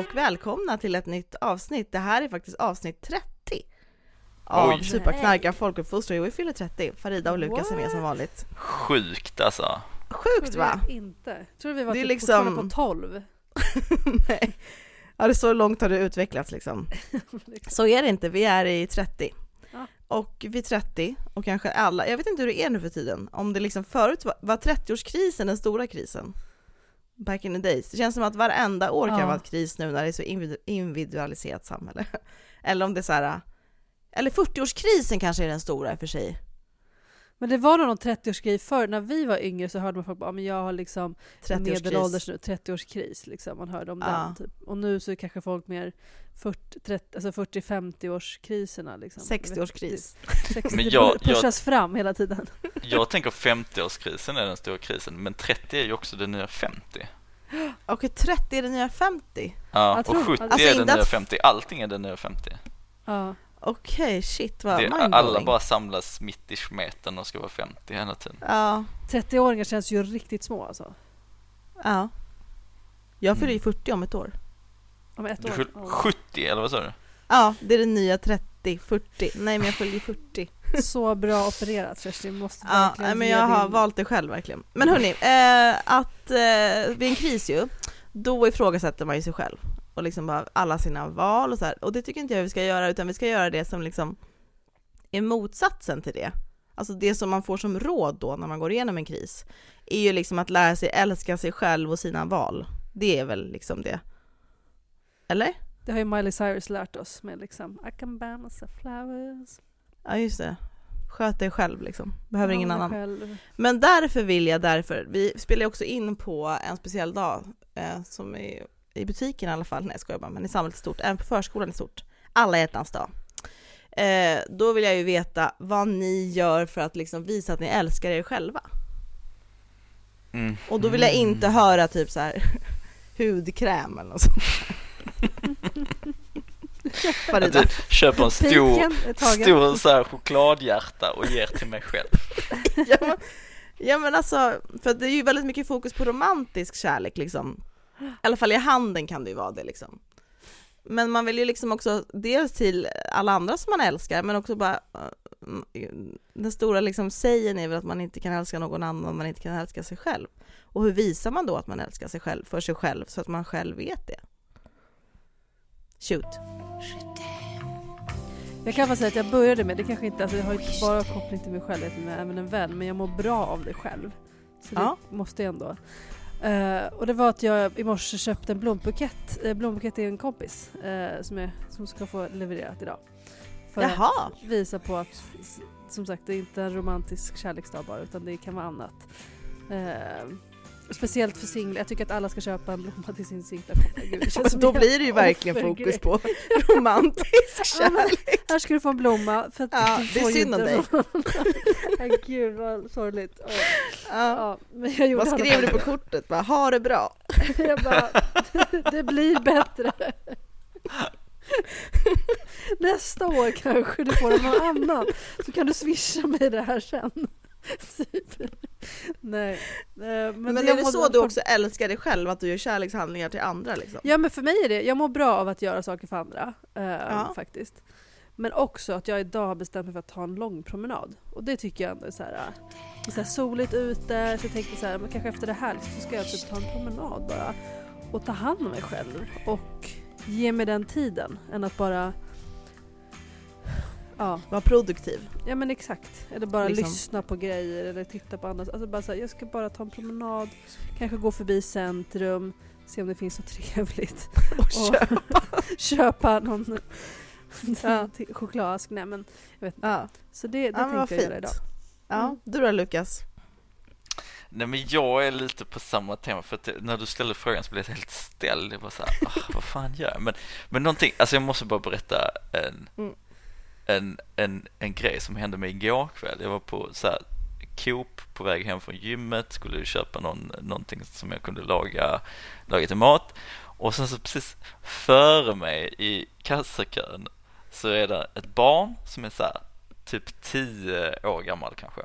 Och välkomna till ett nytt avsnitt. Det här är faktiskt avsnitt 30 av Oj. Superknarka folkuppfostran. Jo, vi fyller 30. Farida och Lukas är med som vanligt. Sjukt alltså. Sjukt va? Inte. Tror vi var Det är typ liksom- på 12. Nej. Ja, det är så långt har det utvecklats liksom. Så är det inte, vi är i 30. Ja. Och vid 30, och kanske alla, jag vet inte hur det är nu för tiden, om det liksom förut var, var 30-årskrisen den stora krisen? Back in the days. Det känns som att varenda år kan Ja. vara ett kris nu när det är så individu- individualiserat samhälle. Eller om det är så här, eller 40-årskrisen kanske är den stora i och för sig. Men det var nog någon 30-årsgrej förr. När vi var yngre så hörde man folk bara "Ja, men jag har liksom en 30-årskris. medelålders nu, 30-årskris. Liksom. Man hörde om Ja. den. Typ. Och nu så är kanske folk mer 40, 30, alltså 40-50-årskriserna. Liksom. 60-årskris. Det Men jag- jag- pushas fram hela tiden. Jag tänker 50-årskrisen är den stora krisen, men 30 är ju också det nya 50. Okej, 30 är det nya 50? Ja, och 70 Alltså, är det nya att- 50. Allting är det nya 50. Ja. Okej, shit vad Det, alla bara samlas mitt i smeten och ska vara 50 hela tiden. Ja, 30-åringar känns ju riktigt små alltså. ja. Jag fyller ju Mm. 40 om ett år. Om ett Du år. fyll- Ja. 70 eller vad sa du? Ja, det är det nya 30, 40. Nej, men jag fyller 40. Så bra opererat Kerstin. Måste Ja, verkligen men jag har din- valt det själv verkligen. Men hörni, eh, att eh, vid en kris ju, då ifrågasätter man ju sig själv och liksom bara alla sina val och så här. Och det tycker inte jag vi ska göra, utan vi ska göra det som liksom är motsatsen till det. Alltså det som man får som råd då när man går igenom en kris, är ju liksom att lära sig älska sig själv och sina val. Det är väl liksom det. Eller? Det har ju Miley Cyrus lärt oss med liksom I can buy myself flowers. Ja, just det. Sköt dig själv liksom. Behöver ingen annan. Själv. Men därför vill jag därför, vi spelar ju också in på en speciell dag eh, som är i butiken i alla fall, nej jag skojar bara, men i samhället i stort, även på förskolan i stort, alla hjärtans dag. Eh, då vill jag ju veta vad ni gör för att liksom visa att ni älskar er själva. Mm. Och då vill jag inte höra typ så här hudkräm eller något sånt. Att du köper en stor, stor så här chokladhjärta och ger till mig själv. ja, men, ja men alltså, för det är ju väldigt mycket fokus på romantisk kärlek liksom. I alla fall i handen kan det ju vara det liksom. Men man vill ju liksom också, dels till alla andra som man älskar, men också bara eh, den stora liksom sägen är väl att man inte kan älska någon annan om man inte kan älska sig själv. Och hur visar man då att man älskar sig själv, för sig själv, så att man själv vet det? Shoot. Jag kan bara säga att jag började med, det kanske inte, alltså jag har inte bara koppling till mig själv, utan även en vän, men jag mår bra av det själv. Så det Ja. måste jag ändå. Eh, och det var att jag i morse köpte en blombukett. Uh, blombukett är en kompis eh, som, är, som ska få levererat idag. För Jaha. att visa på att, som sagt, det är inte en romantisk kärleksdag bara, utan det kan vara annat. Eh, speciellt för singlar. Jag tycker att alla ska köpa en blomma till sin singla kompis. Gud, det känns som Då blir det ju verkligen fokus på romantisk Ja, kärlek. Här ska du få en blomma. För att Ja, du det är synd om dig. Gud vad sorgligt. Ja. Ja, men jag gjorde Vad skrev du på kortet? Bara, ha det bra. det. Jag bara, det blir bättre. Nästa år kanske du får en någon annan. Så kan du swisha mig det här sen. Typ. Nej. eh, Men, Men, det är det så du också älskar dig själv, att du gör kärlekshandlingar till andra liksom? Ja men för mig är det, jag mår bra av att göra saker för andra. eh, Ja. Faktiskt. Men också att jag idag har bestämt mig för att ta en lång promenad. Och det tycker jag ändå är så här, eh, det är så här soligt ute, så jag tänkte så här, men kanske efter det här så ska jag typ ta en promenad bara. Och ta hand om mig själv. Och ge mig den tiden. Än att bara... Ja, Var produktiv. ja men exakt. Eller bara Liksom. lyssna på grejer eller titta på annat. Alltså bara så här, jag ska bara ta en promenad, kanske gå förbi centrum, se om det finns något trevligt Och Och- köpa. köpa någon Ja. chokladask. Nej men jag vet inte. Ja, Så det, det ja tänkte jag göra fint. idag. Ja, Mm. du då Lukas? Nej men jag är lite på samma tema för att när du ställde frågan så blev jag helt ställd. Jag bara så här, "Ah, vad fan gör jag? Men, men någonting, alltså jag måste bara berätta en, Mm. En, en, en grej som hände mig igår kväll. Jag var på så här, Coop på väg hem från gymmet, skulle köpa någon, någonting som jag kunde laga, laga till mat. Och sen så precis före mig i kassakön så är det ett barn som är så här, typ 10 år gammal kanske.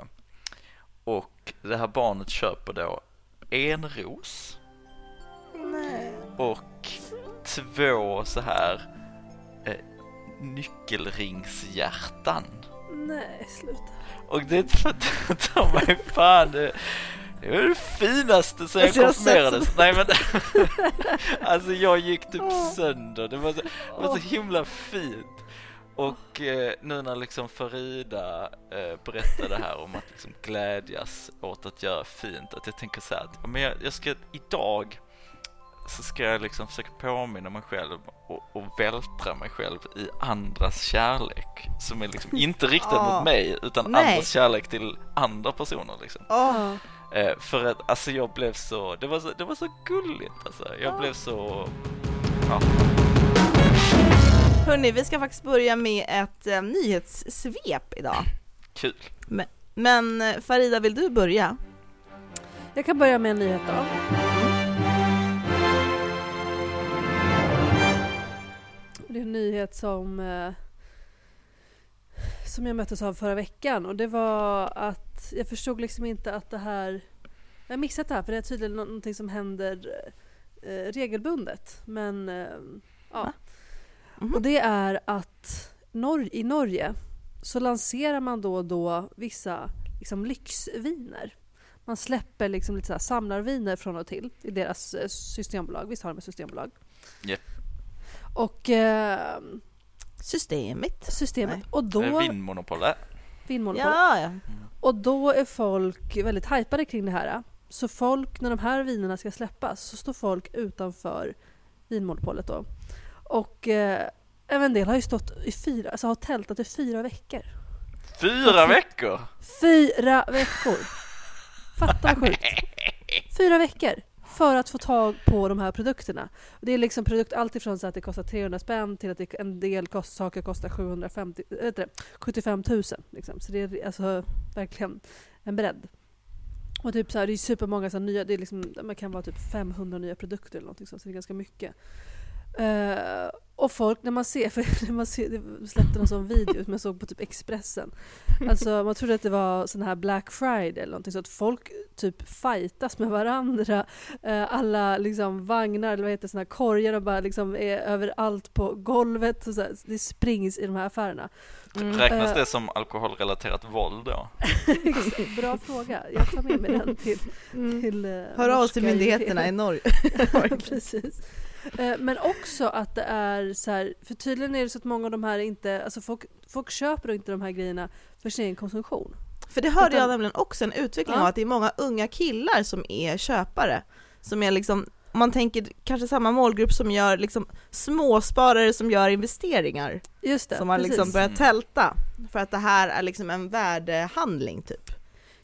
Och det här barnet köper då en ros Nej. och två så här nyckelringshjärtan. Nej, sluta. Och det tar mig fan, det, det var det finaste sen jag Alltså, jag konfirmerades. Nej men, alltså jag gick typ sönder. Det var så, det var så himla fint. Och eh, nu när liksom Farida eh, berättade det här om att liksom glädjas åt att göra fint, att jag tänker så här att men jag, jag ska idag så ska jag liksom försöka påminna mig själv och, och vältra mig själv i andras kärlek som är liksom inte riktad Ah. mot mig utan Nej. andras kärlek till andra personer liksom. Ja. Eh, för att alltså jag blev så, det var så, det var så gulligt alltså. Jag Ja. blev så, ja. Hörni, vi ska faktiskt börja med ett eh, nyhetssvep idag. kul. Men eh, Farida, vill du börja? Jag kan börja med en nyhet då. Det är en nyhet som, eh, som jag möttes av förra veckan och det var att jag förstod liksom inte att det här jag har missat det här för det är tydligen nå- någonting som händer eh, regelbundet. Men eh, ja. Va? Mhm. Och det är att Nor- i Norge så lanserar man då och då vissa liksom, lyxviner. Man släpper liksom lite så här samlarviner från och till i deras eh, systembolag. Visst har de ett systembolag? Japp. Och eh, Systemet. systemet. Nej. Och då, Vinmonopolet. Vinmonopol. Ja, ja. Och då är folk väldigt hypade kring det här. Så folk, när de här vinerna ska släppas, så står folk utanför Vinmonopolet då. Och eh, en del har ju stått i fyra, alltså har tältat i fyra veckor. Fyra veckor! Fyra veckor! Fatta vad sjukt! Fyra veckor! För att få tag på de här produkterna. Det är liksom produkt alltifrån så att det kostar 300 spänn till att det, en del kost, saker kostar 750, äh, vet det, 75 000. Liksom. Så det är alltså verkligen en bredd. Och typ så här, det är supermånga så här nya, det är liksom, man kan vara typ 500 nya produkter eller någonting sånt, så det är ganska mycket. Uh, och folk, när man ser, för när man ser, det släppte någon sån video som jag såg på typ Expressen. Alltså man trodde att det var sån här Black Friday eller någonting så att folk typ fightas med varandra. Eh, alla liksom vagnar eller vad heter det, såna här korgar och bara liksom är överallt på golvet. Och så här, det springs i de här affärerna. Mm. Räknas Eh. det som alkoholrelaterat våld då? Bra fråga. Jag tar med mig den till, Mm. till eh, Hör av oss till myndigheterna i Norge. Precis. Men också att det är så här, för tydligen är det så att många av de här inte, alltså folk, folk köper inte de här grejerna för sin egen konsumtion. För det hörde jag nämligen också, en utveckling Ja. av att det är många unga killar som är köpare. Som är liksom, om man tänker kanske samma målgrupp som gör liksom småsparare som gör investeringar. Just det, som har liksom precis. börjat tälta. För att det här är liksom en värdehandling typ.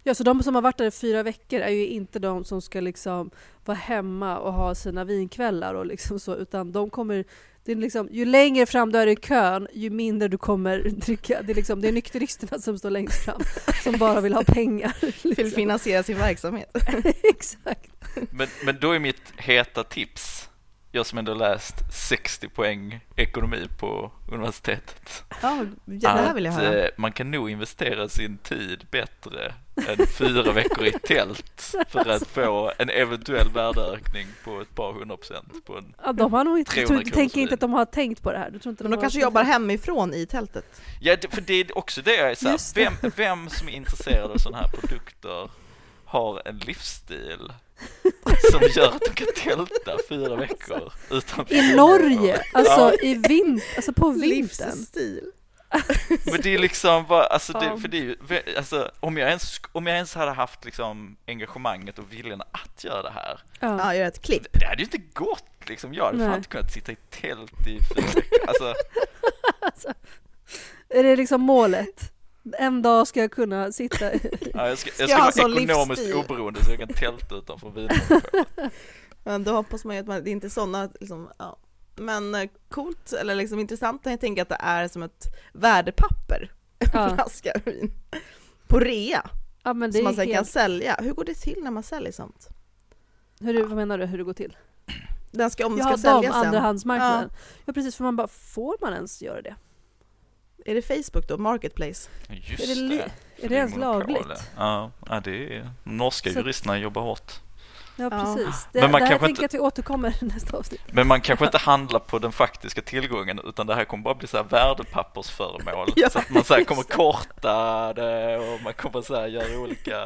Ja, så de som har varit där i fyra veckor är ju inte de som ska liksom vara hemma och ha sina vinkvällar och liksom så, utan de kommer det är liksom, ju längre fram du är i kön, ju mindre du kommer dricka. Det är, liksom, det är nykteristerna som står längst fram, som bara vill ha pengar. Vill Liksom. finansiera sin verksamhet. Exakt. Men, men då är mitt heta tips, jag som ändå läst 60 poäng ekonomi på universitetet, Ja, det här vill jag höra. eh, man kan nog investera sin tid bättre än fyra veckor i tält för att få en eventuell värdeökning på ett par hundra procent på en Ja, de har nog inte, 300 du, tror, tänker inte att de har tänkt på det här? Du tror inte Men de kanske jobbar hemifrån i tältet. Ja, det- för det är också det jag är såhär, vem, vem som är intresserad av sådana här produkter har en livsstil som gör att de kan tälta fyra veckor utan I Norge, alltså Ja. i vint, alltså på vintern. Livsstil. Men det är liksom bara, alltså, det, för det är ju, alltså om jag ens, om jag ens hade haft liksom engagemanget och viljan att göra det här, Ja. Ja, gör ett klipp. det hade ju inte gått liksom, jag hade fan Nej. inte kunnat sitta i tält i fyra veckor, alltså Är det liksom målet? En dag ska jag kunna sitta... ja, jag ska, Ska jag ska ha vara sån ekonomiskt livsstil? oberoende så jag kan tälta utanför Vinmonopolet. Men då hoppas man ju att man, det är inte sådana, liksom, ja. Men eh, coolt, eller liksom intressant, jag tänker att det är som ett värdepapper, en Ja. flaska vin. På rea, Ja men det som man sen kan helt... sälja. Hur går det till när man säljer sånt? Hur, det- vad menar du hur det går till? Den ska, om den Ja, ska säljas sen. andrahandsmarknaden. Ja. precis, för man bara, får man ens göra det? Är det Facebook då, Marketplace? Just Är det det. är det ens lagligt? Ja, ja, det är, norska Så- juristerna jobbar hårt. Ja, Ja. precis. Det, Men man det här kanske tänker jag att vi återkommer nästa avsnitt. Men man kanske inte handlar på den faktiska tillgången utan det här kommer bara bli så här värdepappersföremål. Ja, så att man så kommer det. korta det och man kommer så här göra olika,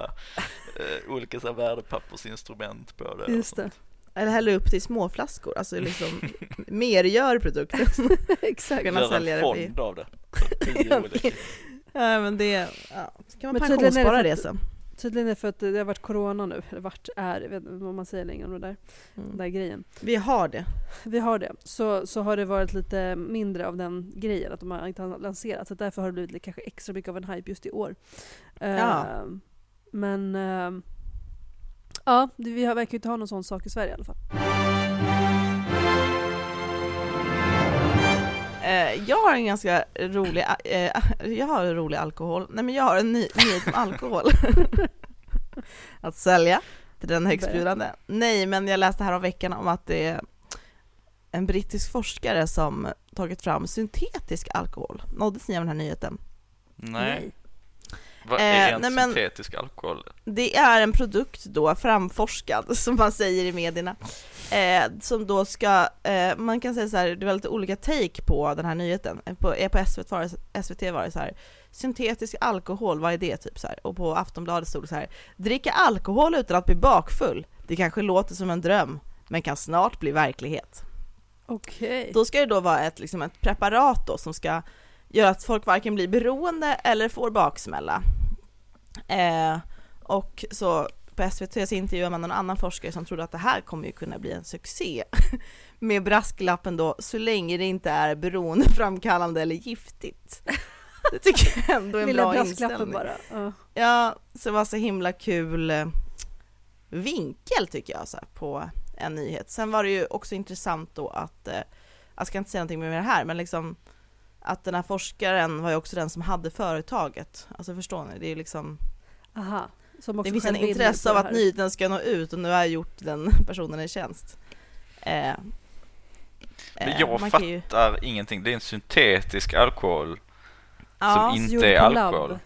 eh, olika så här värdepappersinstrument på det. Just det. Eller häller upp till små flaskor, alltså liksom mergör produkten. Exakt. kunna sälja en det fond av det. Ja men det, ja, så kan man Men det pensionsspara för det att- sen. Tydligen är det för att det har varit corona nu, eller vart är, jag vet inte vad man säger längre om det där, den Mm. där grejen. Vi har det. Vi har det. Så, så har det varit lite mindre av den grejen, att de har inte har lanserat. Så därför har det blivit kanske extra mycket av en hype just i år. Ja. Eh, men eh, ja, vi har- verkar ju inte ha någon sån sak i Sverige i alla fall. Eh, jag har en ganska rolig, eh, jag har en rolig alkohol, nej men jag har en ny, nyhet om alkohol. att sälja till den högstbjudande. Nej men jag läste här om veckan om att det är en brittisk forskare som tagit fram syntetisk alkohol. Nåddes ni av den här nyheten? Nej, vad Eh, är en nej, men- syntetisk alkohol? Det är en produkt då framforskad, som man säger i medierna, eh, som då ska, eh, man kan säga så här, det var lite olika take på den här nyheten. Eh, På, eh, på SVT, var det, SVT var det så här, syntetisk alkohol, vad är det? Typ så här. Och på Aftonbladet stod det så här, dricka alkohol utan att bli bakfull, det kanske låter som en dröm, men kan snart bli verklighet. Okej. Då ska det då vara ett, liksom ett preparat då som ska göra att folk varken blir beroende eller får baksmälla. Eh, och så på SVT så intervjuar man någon annan forskare som trodde att det här kommer ju kunna bli en succé. Med brasklappen då, så länge det inte är beroendeframkallande eller giftigt. Det tycker jag ändå är en Lilla bra inställning. bara. Ja. Ja, så det var så himla kul eh, vinkel tycker jag så här, på en nyhet. Sen var det ju också intressant då att, eh, jag ska inte säga någonting mer med det här, men liksom att den här forskaren var ju också den som hade företaget. Alltså förstår ni? Det är liksom, Aha. Som också det finns en intresse av det att nyheten ska nå ut och nu har jag gjort den personen en tjänst. Eh, Men eh, jag man kan ju- fattar ingenting. Det är en syntetisk alkohol Ja, som inte är alkohol.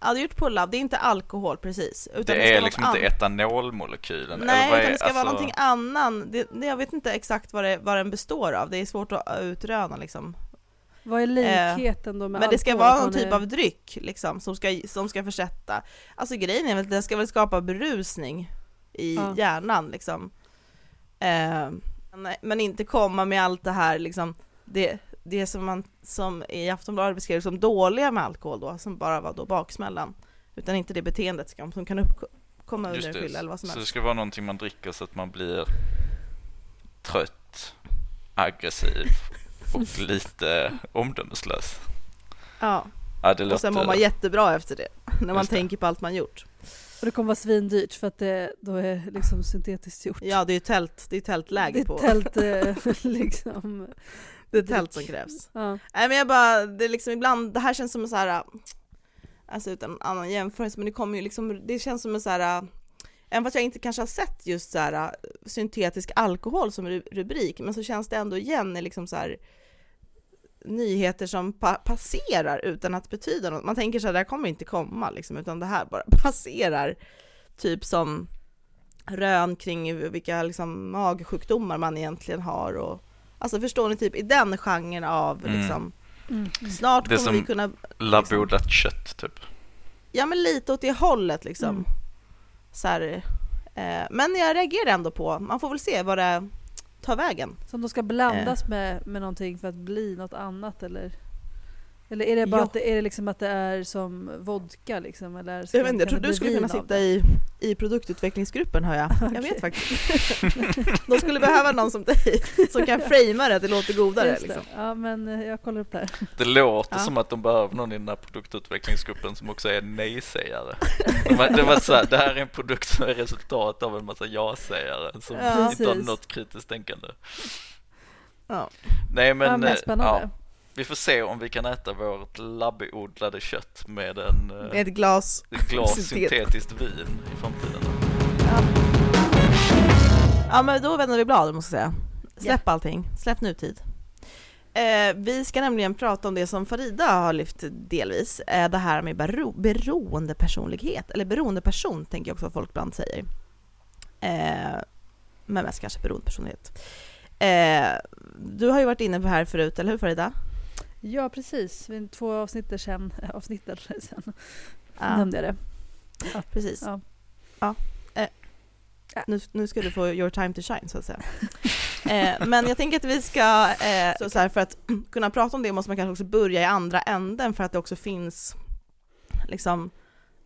ja, det är gjort på labb, det är inte alkohol precis. Utan Det ska är vara liksom inte etanolmolekylen. Nej, eller vad utan är, det ska vara alltså- någonting annan. Det, det, jag vet inte exakt vad, det, vad den består av. Det är svårt att utröna liksom. Vad är likheten då med Men det ska vara någon typ är- av dryck liksom, som ska, som ska försätta. Alltså grejen är väl att den ska väl skapa berusning i Ja. hjärnan liksom. Eh, men- inte komma med allt det här liksom, det, det som man som i Aftonbladet beskrev som dåliga med alkohol då, som bara var då baksmällan. Utan inte det beteendet som som kan uppkomma under en fylla eller vad som så det helst. ska vara någonting man dricker så att man blir trött, aggressiv och lite omdömeslös. Ja, Ja, det och sen mår man jättebra efter det, när man tänker på allt man gjort. Och det kommer vara svindyrt för att det då är liksom syntetiskt gjort. Ja, det är ju tält, det är tältläge det är på. tält eh, liksom. Det är tält som krävs. Ja. Nej men jag bara, det är liksom ibland, det här känns som en så här, alltså utan annan jämförelse, men det kommer ju liksom, det känns som en så här, även fast jag inte kanske har sett just så här syntetisk alkohol som ru- rubrik, men så känns det ändå igen i liksom så här nyheter som pa- passerar utan att betyda något. Man tänker så här, det här kommer inte komma liksom, utan det här bara passerar. Typ som rön kring vilka liksom magsjukdomar man egentligen har och Alltså förstår ni, typ i den genren av Mm. liksom, Mm. snart Det kommer vi som- kunna, Labbodlat kött typ. ja men lite åt det hållet liksom. Mm. Så här, eh, men jag reagerar ändå på, man får väl se vad det tar vägen. Som de ska Eh. blandas med, med någonting för att bli något annat eller? Eller är det bara Ja. att det, är det liksom att det är som vodka liksom? Eller Jag, vet inte, jag trodde du skulle kunna sitta i, i produktutvecklingsgruppen hör jag. Jag Okej. vet faktiskt. De skulle behöva någon som dig som kan framea det att det låter godare. Det. Liksom. Ja men eh, jag kollar upp det här. Det låter Ja. som att de behöver någon i den här produktutvecklingsgruppen som också är nej-sägare. Det var så här, det här är en produkt som är resultat av en massa ja-sägare som Ja. inte har något kritiskt tänkande. Ja. Nej men, ja, men eh, spännande. ja, vi får se om vi kan äta vårt labbodlade kött med en eh, Med ett glas. ett glas syntet. syntetiskt vin i framtiden. Ja men då vänder vi blad måste jag säga. Släpp allting, släpp nutid. Eh, vi ska nämligen prata om det som Farida har lyft delvis, eh, det här med bero- beroendepersonlighet, eller beroendeperson tänker jag också att folk ibland säger. Eh, men mest kanske beroendepersonlighet. Eh, du har ju varit inne på det här förut, eller hur Farida? Ja, precis. Två avsnitt sen, avsnitt sen Ja, nämnde jag det. precis. Ja. Ja. Eh, nu, nu ska du få your time to shine så att säga. eh, men jag tänker att vi ska, eh, så, så här, för att kunna prata om det måste man kanske också börja i andra änden för att det också finns liksom,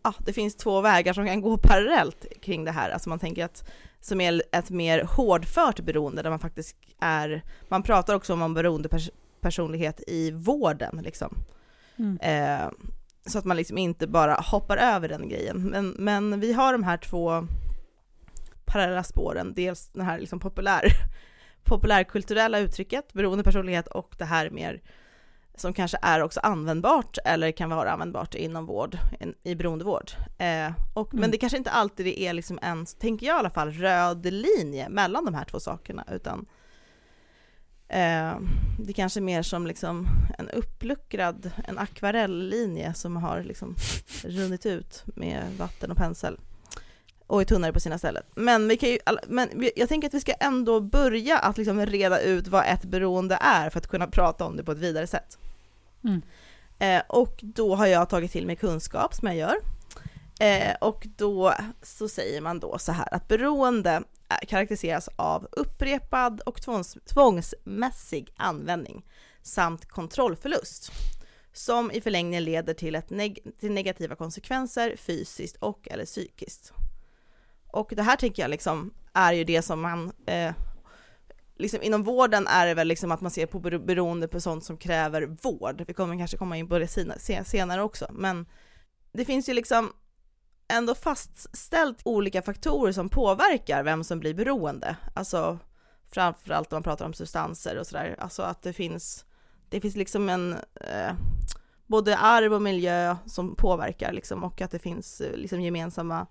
ja, det finns två vägar som kan gå parallellt kring det här. Alltså man tänker att som är ett mer hårdfört beroende där man faktiskt är, man pratar också om beroendepersonlighet i vården liksom. Mm. Eh, så att man liksom inte bara hoppar över den grejen. Men, men vi har de här två parallella spåren, dels den här liksom populär, populärkulturella uttrycket, beroendepersonlighet och det här mer som kanske är också användbart eller kan vara användbart inom vård, i beroendevård. Eh, och, Mm. Men det kanske inte alltid är liksom en, tänker jag i alla fall, röd linje mellan de här två sakerna, utan eh, det kanske är mer som liksom en uppluckrad, en akvarelllinje som har liksom runnit ut med vatten och pensel och är tunnare på sina ställen. Men, vi kan ju, men jag tänker att vi ska ändå börja att liksom reda ut vad ett beroende är för att kunna prata om det på ett vidare sätt. Mm. Eh, och då har jag tagit till mig kunskap som jag gör. Eh, och då så säger man då så här att beroende Eh, karaktäriseras av upprepad och tvångs, tvångsmässig användning samt kontrollförlust som i förlängningen leder till, ett neg- till negativa konsekvenser fysiskt och eller psykiskt. Och det här tänker jag liksom är ju det som man eh, liksom inom vården är det väl liksom att man ser på beroende på sånt som kräver vård. Vi kommer kanske komma in på det senare också, men det finns ju liksom ändå fastställt olika faktorer som påverkar vem som blir beroende. Alltså framförallt om man pratar om substanser och sådär. Alltså att det finns, det finns liksom en eh, både arv och miljö som påverkar liksom och att det finns eh, liksom gemensamma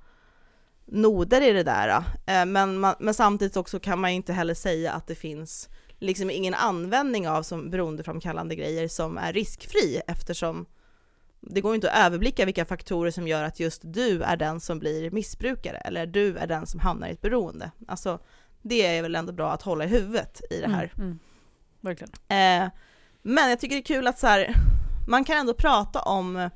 noder i det där. Eh, men, man, men samtidigt också kan man ju inte heller säga att det finns liksom ingen användning av som beroendeframkallande grejer som är riskfri eftersom det går ju inte att överblicka vilka faktorer som gör att just du är den som blir missbrukare eller du är den som hamnar i ett beroende. Alltså det är väl ändå bra att hålla i huvudet i det här. Mm, mm. Verkligen. Eh, men jag tycker det är kul att så här, man kan ändå prata om,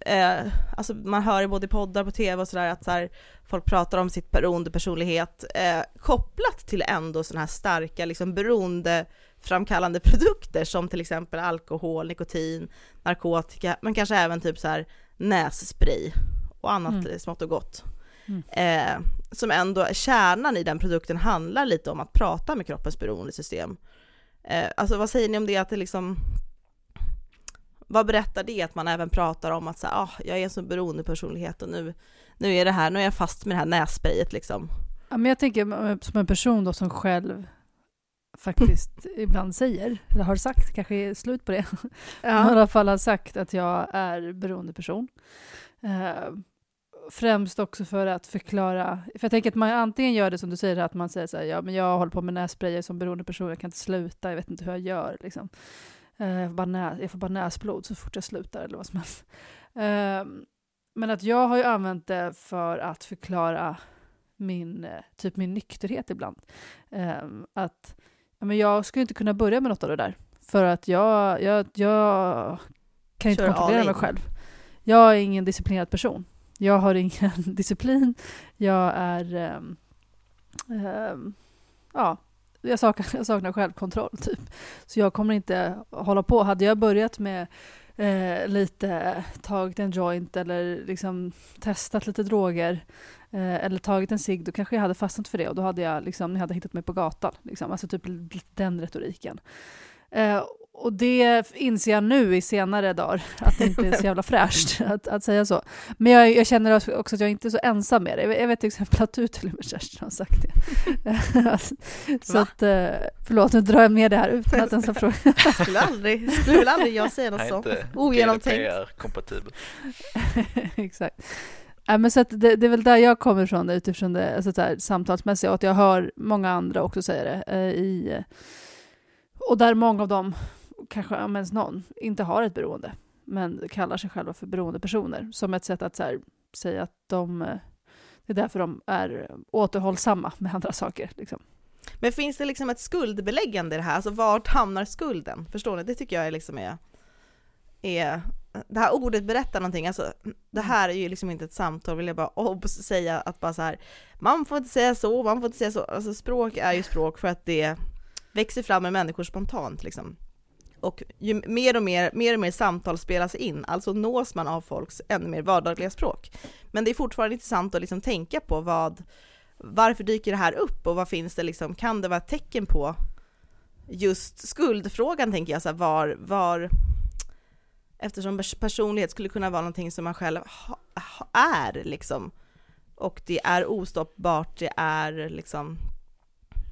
eh, alltså man hör i både poddar på tv och sådär att så här, folk pratar om sitt beroendepersonlighet eh, kopplat till ändå sådana här starka liksom beroendeframkallande produkter som till exempel alkohol, nikotin, narkotika, men kanske även typ så här nässpray och annat Mm. smått och gott. Mm. Eh, som ändå, kärnan i den produkten handlar lite om att prata med kroppens beroendesystem. Eh, alltså vad säger ni om det att det liksom, vad berättar det att man även pratar om att så här, ah, jag är en sån beroendepersonlighet och nu, nu är det här, nu är jag fast med det här nässprayet liksom. Ja, men jag tänker eh, som en person då som själv faktiskt ibland säger, eller har sagt, kanske är slut på det, i alla fall har sagt att jag är beroendeperson. Eh, främst också för att förklara, för jag tänker att man antingen gör det som du säger, att man säger så här, ja men jag håller på med nässprayer som beroendeperson, jag kan inte sluta, jag vet inte hur jag gör liksom. Eh, jag, får bara nä- jag får bara näsblod så fort jag slutar eller vad som helst. Eh, men att jag har ju använt det för att förklara min, eh, typ min nykterhet ibland. Eh, att ja, men jag skulle inte kunna börja med något av det där. För att jag, jag, jag kan inte Kör kontrollera mig själv. Jag är ingen disciplinerad person. Jag har ingen disciplin. Jag är... ehm, ehm, ja, jag saknar, jag saknar självkontroll typ. Så jag kommer inte hålla på. Hade jag börjat med eh, lite, tagit en joint eller liksom testat lite droger eller tagit en cigg, då kanske jag hade fastnat för det och då hade jag liksom, ni hade hittat mig på gatan. Liksom. Alltså typ den retoriken. Eh, och det inser jag nu i senare dagar, att det inte är så jävla fräscht att, att säga så. Men jag, jag känner också att jag inte är så ensam med det. Jag, jag vet till exempel att du till och med Kerstin har sagt det. så Va? att, eh, förlåt, nu drar jag med det här utan att ens ha frågat. Skulle aldrig, skulle väl aldrig jag säga något sånt. inte Ogenomtänkt. Exakt. Ja, men så att det, det är väl där jag kommer ifrån, utifrån det alltså så här, samtalsmässiga, och att jag hör många andra också säga det. Eh, i, och där många av dem, kanske om ens någon, inte har ett beroende, men kallar sig själva för beroendepersoner. Som ett sätt att så här, säga att de... Eh, det är därför de är återhållsamma med andra saker. Liksom. Men finns det liksom ett skuldbeläggande i det här? Alltså vart hamnar skulden? Förstår ni? Det tycker jag är liksom är, är det här ordet berättar någonting, alltså det här är ju liksom inte ett samtal vill jag bara obs säga att bara så här, man får inte säga så, man får inte säga så, alltså språk är ju språk för att det växer fram med människor spontant liksom. Och ju mer och mer, mer och mer samtal spelas in, alltså nås man av folks ännu mer vardagliga språk. Men det är fortfarande intressant att liksom tänka på vad, varför dyker det här upp och vad finns det liksom, kan det vara ett tecken på just skuldfrågan tänker jag, så här, var, var, eftersom personlighet skulle kunna vara någonting som man själv ha, ha, är liksom, och det är ostoppbart, det är liksom,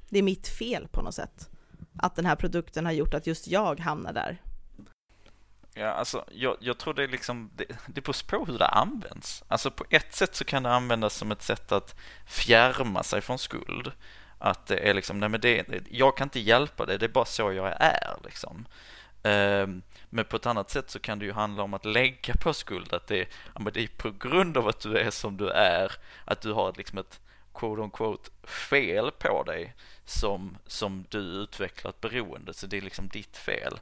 det är mitt fel på något sätt. Att den här produkten har gjort att just jag hamnar där. Ja, alltså, jag, jag tror det är liksom, det, det beror på hur det används. Alltså på ett sätt så kan det användas som ett sätt att fjärma sig från skuld. Att det är liksom, nej men det, jag kan inte hjälpa det, det är bara så jag är liksom. Um, men på ett annat sätt så kan det ju handla om att lägga på skuld, att det, ja, det är på grund av att du är som du är, att du har liksom ett quote on quote fel på dig som, som du utvecklar ett beroende, så det är liksom ditt fel.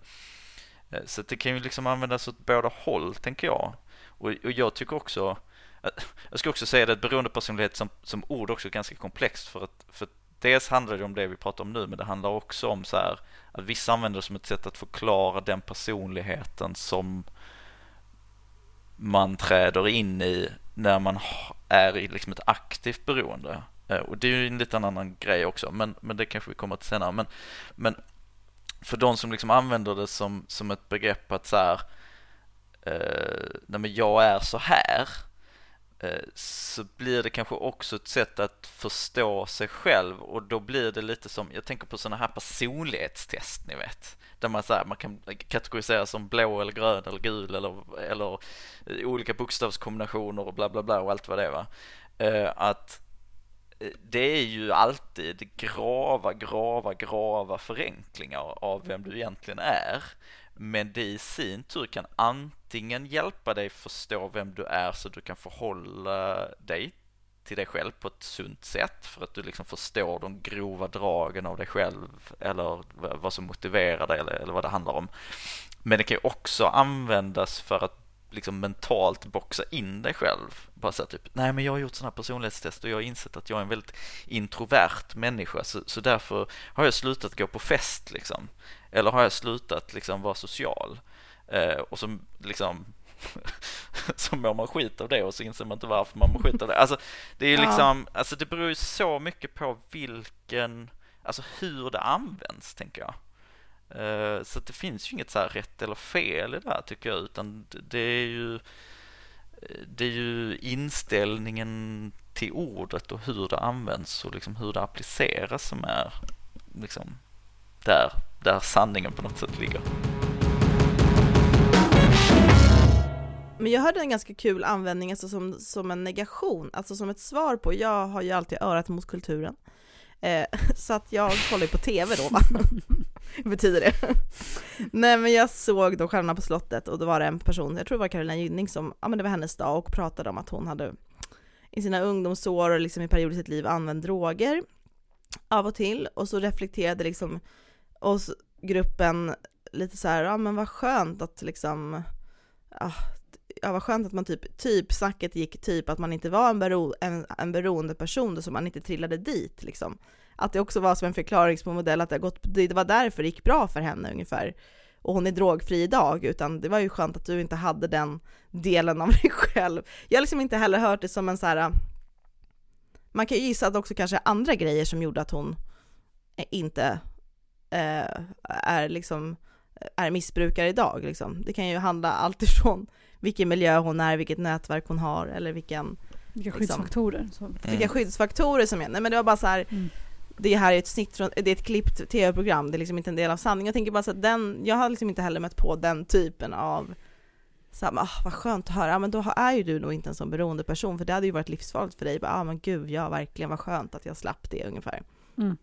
Eh, så det kan ju liksom användas åt båda håll, tänker jag. Och, och jag tycker också, eh, jag ska också säga att beroendepersonlighet som, som ord också är ganska komplext för att, för dels handlar det om det vi pratar om nu, men det handlar också om så här att vissa använder det som ett sätt att förklara den personligheten som man träder in i när man är i liksom ett aktivt beroende. Eh, och det är ju en liten annan grej också, men, men det kanske vi kommer till senare. Men, men för de som liksom använder det som, som ett begrepp att så här, eh, nej men jag är så här, Eh, så blir det kanske också ett sätt att förstå sig själv och då blir det lite som, jag tänker på sådana här personlighetstest, ni vet. Där man, så här, man kan kategorisera som blå eller grön eller gul eller, eller eh, olika bokstavskombinationer och bla bla bla och allt vad det är. Va? Eh, att det är ju alltid grava, grava, grava förenklingar av vem du egentligen är. Men det i sin tur kan antingen hjälpa dig förstå vem du är så du kan förhålla dig till dig själv på ett sunt sätt för att du liksom förstår de grova dragen av dig själv eller vad som motiverar dig eller, eller vad det handlar om. Men det kan ju också användas för att liksom mentalt boxa in dig själv. Bara säga typ, nej men jag har gjort sådana här personlighetstest och jag har insett att jag är en väldigt introvert människa så, så därför har jag slutat gå på fest liksom. Eller har jag slutat liksom vara social. Eh, och så liksom så mår man skit av det och så inser man inte varför man mår skit av det. Alltså det är liksom, ja. alltså det beror ju så mycket på vilken, alltså hur det används tänker jag. Eh, så det finns ju inget så rätt eller fel i det här tycker jag utan det är ju eh, det är ju inställningen till ordet och hur det används och liksom hur det appliceras som är liksom där, där sanningen på något sätt ligger. Men jag hörde en ganska kul användning alltså som, som en negation, alltså som ett svar på, jag har ju alltid örat mot kulturen. Eh, så att jag kollar ju på TV då va. betyder det. Nej men jag såg då Stjärnorna på slottet och då var det en person, jag tror det var Carolina Gynning som, ja men det var hennes dag och pratade om att hon hade i sina ungdomsår och liksom i perioder i sitt liv använt droger av och till och så reflekterade liksom oss gruppen lite så här, ja men vad skönt att liksom, ja, ja vad skönt att man typ, typ snacket gick typ att man inte var en, bero, en, en beroende person så man inte trillade dit liksom att det också var som en förklaringsmodell att det, gått, det var därför det gick bra för henne ungefär. Och hon är drogfri idag, utan det var ju skönt att du inte hade den delen av dig själv. Jag har liksom inte heller hört det som en så här. Man kan ju gissa att också kanske andra grejer som gjorde att hon inte eh, är liksom är missbrukare idag. Liksom. Det kan ju handla allt ifrån vilken miljö hon är, vilket nätverk hon har eller vilken... Vilka liksom, skyddsfaktorer. Som... Vilka skyddsfaktorer som är. Nej men det var bara så här, mm det här är ett snitt från, det är ett klippt tv-program, det är liksom inte en del av sanningen. Jag tänker bara så att den, jag har liksom inte heller mött på den typen av så här, ah, vad skönt att höra, ja men då är ju du nog inte en sån beroende person för det hade ju varit livsfarligt för dig. Ja ah, men gud, ja verkligen vad skönt att jag slapp det ungefär. Mm.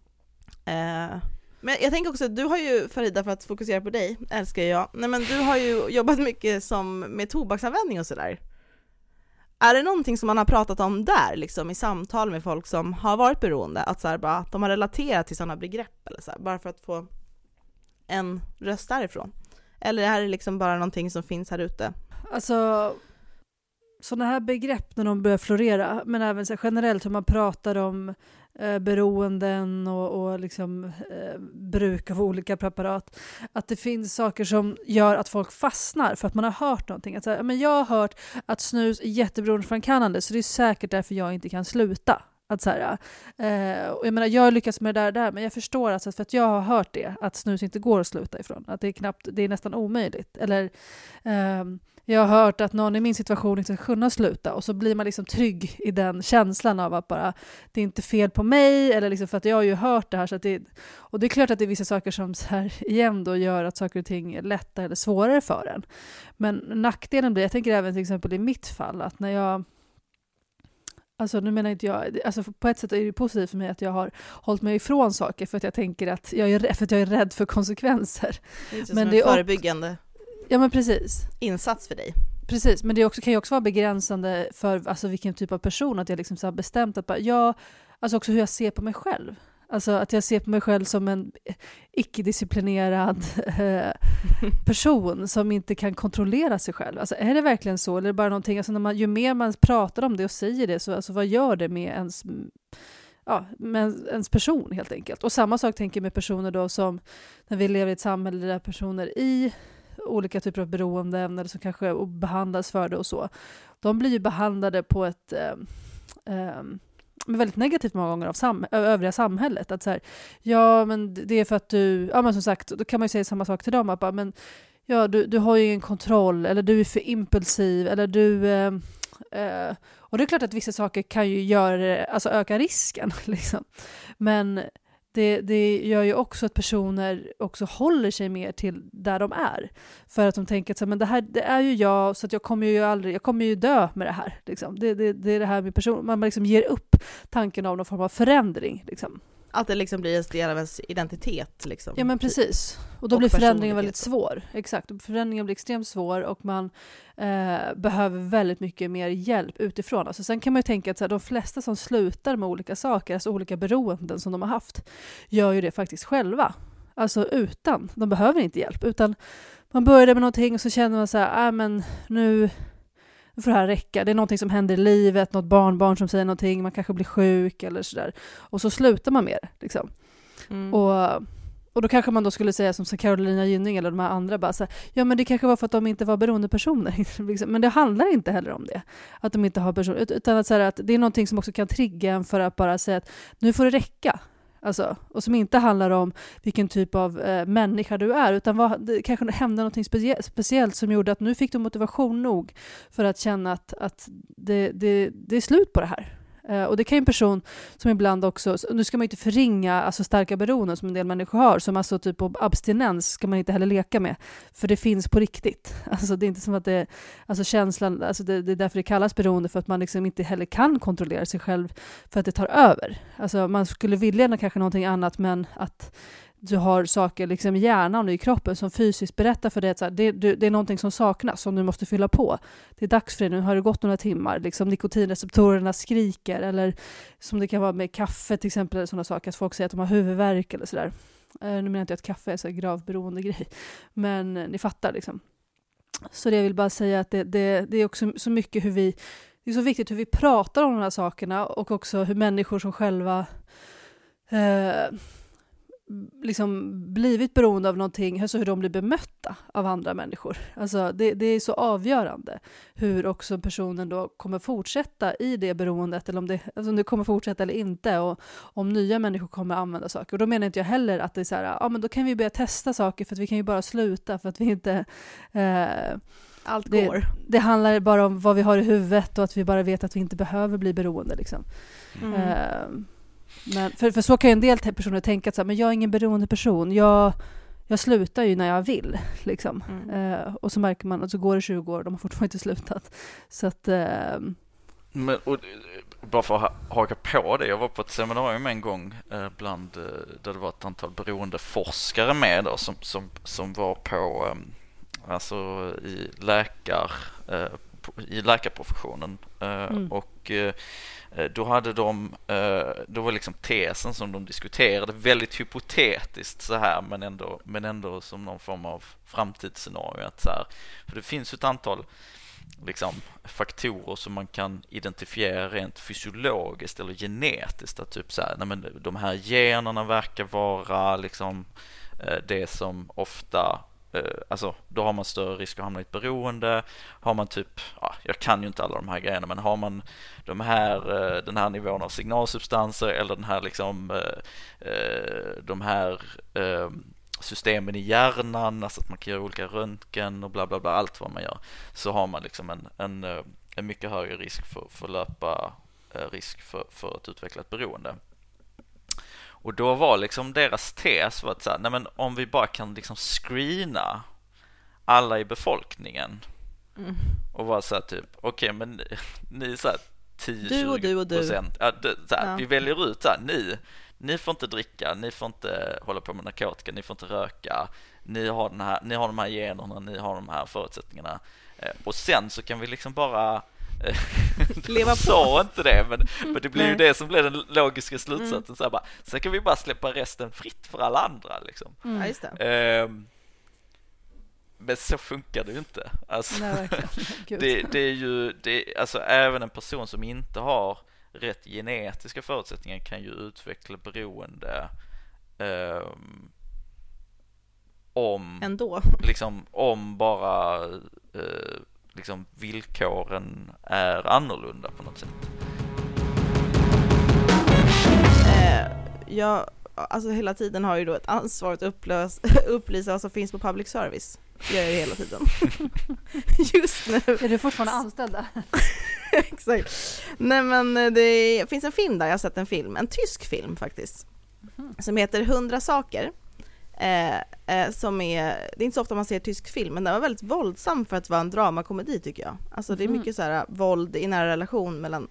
Eh, men jag tänker också, du har ju Farida, för att fokusera på dig, älskar jag, nej men du har ju jobbat mycket som, med tobaksanvändning och sådär. Är det någonting som man har pratat om där, liksom i samtal med folk som har varit beroende, att, så här, bara, att de har relaterat till sådana begrepp eller så här, bara för att få en röst därifrån? Eller är det liksom bara någonting som finns här ute? Alltså, sådana här begrepp när de börjar florera, men även så generellt hur man pratar om eh, beroenden och, och liksom, eh, bruk av olika preparat. Att det finns saker som gör att folk fastnar för att man har hört någonting. Att, så här, men jag har hört att snus är jätteberoendeframkallande så det är säkert därför jag inte kan sluta. Att så här, eh, och jag menar, jag har lyckats med det där, där men jag förstår alltså för att jag har hört det, att snus inte går att sluta ifrån. Att det är knappt, det är nästan omöjligt. Eller eh, jag har hört att någon i min situation inte ska kunna sluta och så blir man liksom trygg i den känslan av att bara det är inte fel på mig eller liksom för att jag har ju hört det här så att det, och det är klart att det är vissa saker som så här igen då gör att saker och ting är lättare eller svårare för en. Men nackdelen blir, jag tänker även till exempel i mitt fall att när jag Alltså nu menar inte jag, alltså på ett sätt är det positivt för mig att jag har hållit mig ifrån saker för att jag tänker att jag är, för att jag är rädd för konsekvenser. Det men det är förebyggande Ja men precis. insats för dig. Precis, men det också, kan ju också vara begränsande för alltså, vilken typ av person, att jag liksom så har bestämt att bara, jag, alltså också hur jag ser på mig själv. Alltså att jag ser på mig själv som en icke-disciplinerad eh, person som inte kan kontrollera sig själv. Alltså är det verkligen så? Eller är det bara någonting, alltså när man, ju mer man pratar om det och säger det, så alltså, vad gör det med ens, ja, med ens person helt enkelt? Och samma sak tänker jag med personer då som, när vi lever i ett samhälle där personer i olika typer av beroenden eller som kanske behandlas för det och så. De blir ju behandlade på ett eh, eh, väldigt negativt många gånger av sam övriga samhället. Att så här, ja men det är för att du, ja men som sagt, då kan man ju säga samma sak till dem, att bara, men ja du, du har ju ingen kontroll, eller du är för impulsiv, eller du eh, eh, och det är klart att vissa saker kan ju göra, alltså öka risken. Liksom. Men det, det gör ju också att personer också håller sig mer till där de är. För att de tänker att så, men det här det är ju jag, så att jag kommer ju aldrig, jag kommer ju dö med det här. Liksom. Det, det, det är det här med person, man liksom ger upp tanken av någon form av förändring. Liksom. Att det liksom blir en del av ens identitet. Liksom. Ja men precis. Och då och blir förändringen väldigt svår. Exakt. Förändringen blir extremt svår och man eh, behöver väldigt mycket mer hjälp utifrån. Alltså, sen kan man ju tänka att så här, de flesta som slutar med olika saker, alltså olika beroenden som de har haft, gör ju det faktiskt själva. Alltså utan, de behöver inte hjälp. Utan man började med någonting och så känner man så här, äh, men nu nu får det här räcka. Det är någonting som händer i livet, något barnbarn som säger någonting, man kanske blir sjuk eller sådär. Och så slutar man med det. Liksom. Mm. Och, och då kanske man då skulle säga som Carolina Gynning eller de här andra, bara så här, ja men det kanske var för att de inte var beroendepersoner. Liksom. men det handlar inte heller om det, att de inte har personer, utan att, så här, att det är någonting som också kan trigga en för att bara säga att nu får det räcka. Alltså, och som inte handlar om vilken typ av eh, människa du är, utan vad, det kanske hände något specie speciellt som gjorde att nu fick du motivation nog för att känna att, att det, det, det är slut på det här. Eh, och det kan ju en person som ibland också, nu ska man ju inte förringa alltså starka beroenden som en del människor har, som alltså typ abstinens ska man inte heller leka med, för det finns på riktigt. Alltså det är inte som att det, alltså känslan, alltså det, det är därför det kallas beroende, för att man liksom inte heller kan kontrollera sig själv för att det tar över. Alltså man skulle vilja kanske någonting annat, men att du har saker liksom i hjärnan och i kroppen som fysiskt berättar för dig att så här, det, du, det, är någonting som saknas som du måste fylla på. Det är dags för det, nu har det gått några timmar, liksom nikotinreceptorerna skriker eller som det kan vara med kaffe till exempel, eller sådana saker, att folk säger att de har huvudvärk eller sådär. Eh, nu menar jag inte att kaffe är så gravberoende grej, men eh, ni fattar liksom. Så det jag vill bara säga att det, det, det är också så mycket hur vi, det är så viktigt hur vi pratar om de här sakerna och också hur människor som själva eh, liksom blivit beroende av någonting, alltså hur de blir bemötta av andra människor. Alltså det, det, är så avgörande hur också personen då kommer fortsätta i det beroendet, eller om det, alltså om det kommer fortsätta eller inte, och om nya människor kommer använda saker. Och då menar inte jag heller att det är så här, ja men då kan vi börja testa saker för att vi kan ju bara sluta för att vi inte eh, allt går. Det, det, handlar bara om vad vi har i huvudet och att vi bara vet att vi inte behöver bli beroende. Liksom. Mm. Uh, men, för, för så kan ju en del personer tänka att så här, men jag är ingen beroende person. Jag, jag slutar ju när jag vill. Liksom. Mm. Uh, och så märker man att så går det 20 år och de har fortfarande inte slutat. Så att... Uh, men, och, bara för att haka på det, jag var på ett seminarium en gång eh, bland, eh, där det var ett antal beroendeforskare med då, som, som, som var på, eh, alltså i läkar, i läkarprofessionen. Mm. Och Eh, då hade de, eh, då var liksom tesen som de diskuterade väldigt hypotetiskt så här men ändå, men ändå som någon form av framtidsscenario. Att så här, för det finns ett antal liksom, faktorer som man kan identifiera rent fysiologiskt eller genetiskt. Att typ så här, nej men de här generna verkar vara liksom, eh, det som ofta Eh, alltså, då har man större risk att hamna i ett beroende. Har man typ, ja, jag kan ju inte alla de här grejerna, men har man de här, eh, den här nivån av signalsubstanser eller den här liksom, eh, de här ehm, systemen i hjärnan, alltså att man kan göra olika röntgen och bla bla bla, allt vad man gör, så har man liksom en, en, en mycket högre risk för, för att löpa risk för, för att utveckla ett beroende. Och då var liksom deras tes var att så här, nej men om vi bara kan liksom screena alla i befolkningen mm. och vara så här typ, okej okay, men ni är så här 10-20 procent, ja, ja. vi väljer ut så här, ni ni får inte dricka, ni får inte hålla på med narkotika, ni får inte röka, ni har, den här, ni har de här generna, ni har de här förutsättningarna. Eh, och sen så kan vi liksom bara Leva på. sa inte det, men, men det blir ju det som blir den logiska slutsatsen. Mm. Så bara, sen kan vi bara släppa resten fritt för alla andra. Liksom. Mm. Ja. Um, men så funkar det ju inte. Alltså, Nej, det, det, är ju, det, alltså även en person som inte har rätt genetiska förutsättningar kan ju utveckla beroende eh, om Ändå. Liksom, om bara eh, liksom villkoren är annorlunda på något sätt. Eh, jag, alltså hela tiden har ju då ett ansvar att upplös, upplysa vad som finns på public service. Det gör jag hela tiden. Just nu. Är du fortfarande anställd där? Exakt. Nej men eh, det finns en film där, jag har sett en film, en tysk film faktiskt, mm. som heter 100 saker. Eh, eh, som är, det är inte så ofta man ser tysk film, men den var väldigt våldsam för att vara en dramakomedi tycker jag. Alltså det är mhm. mycket så här våld i nära relation mellan,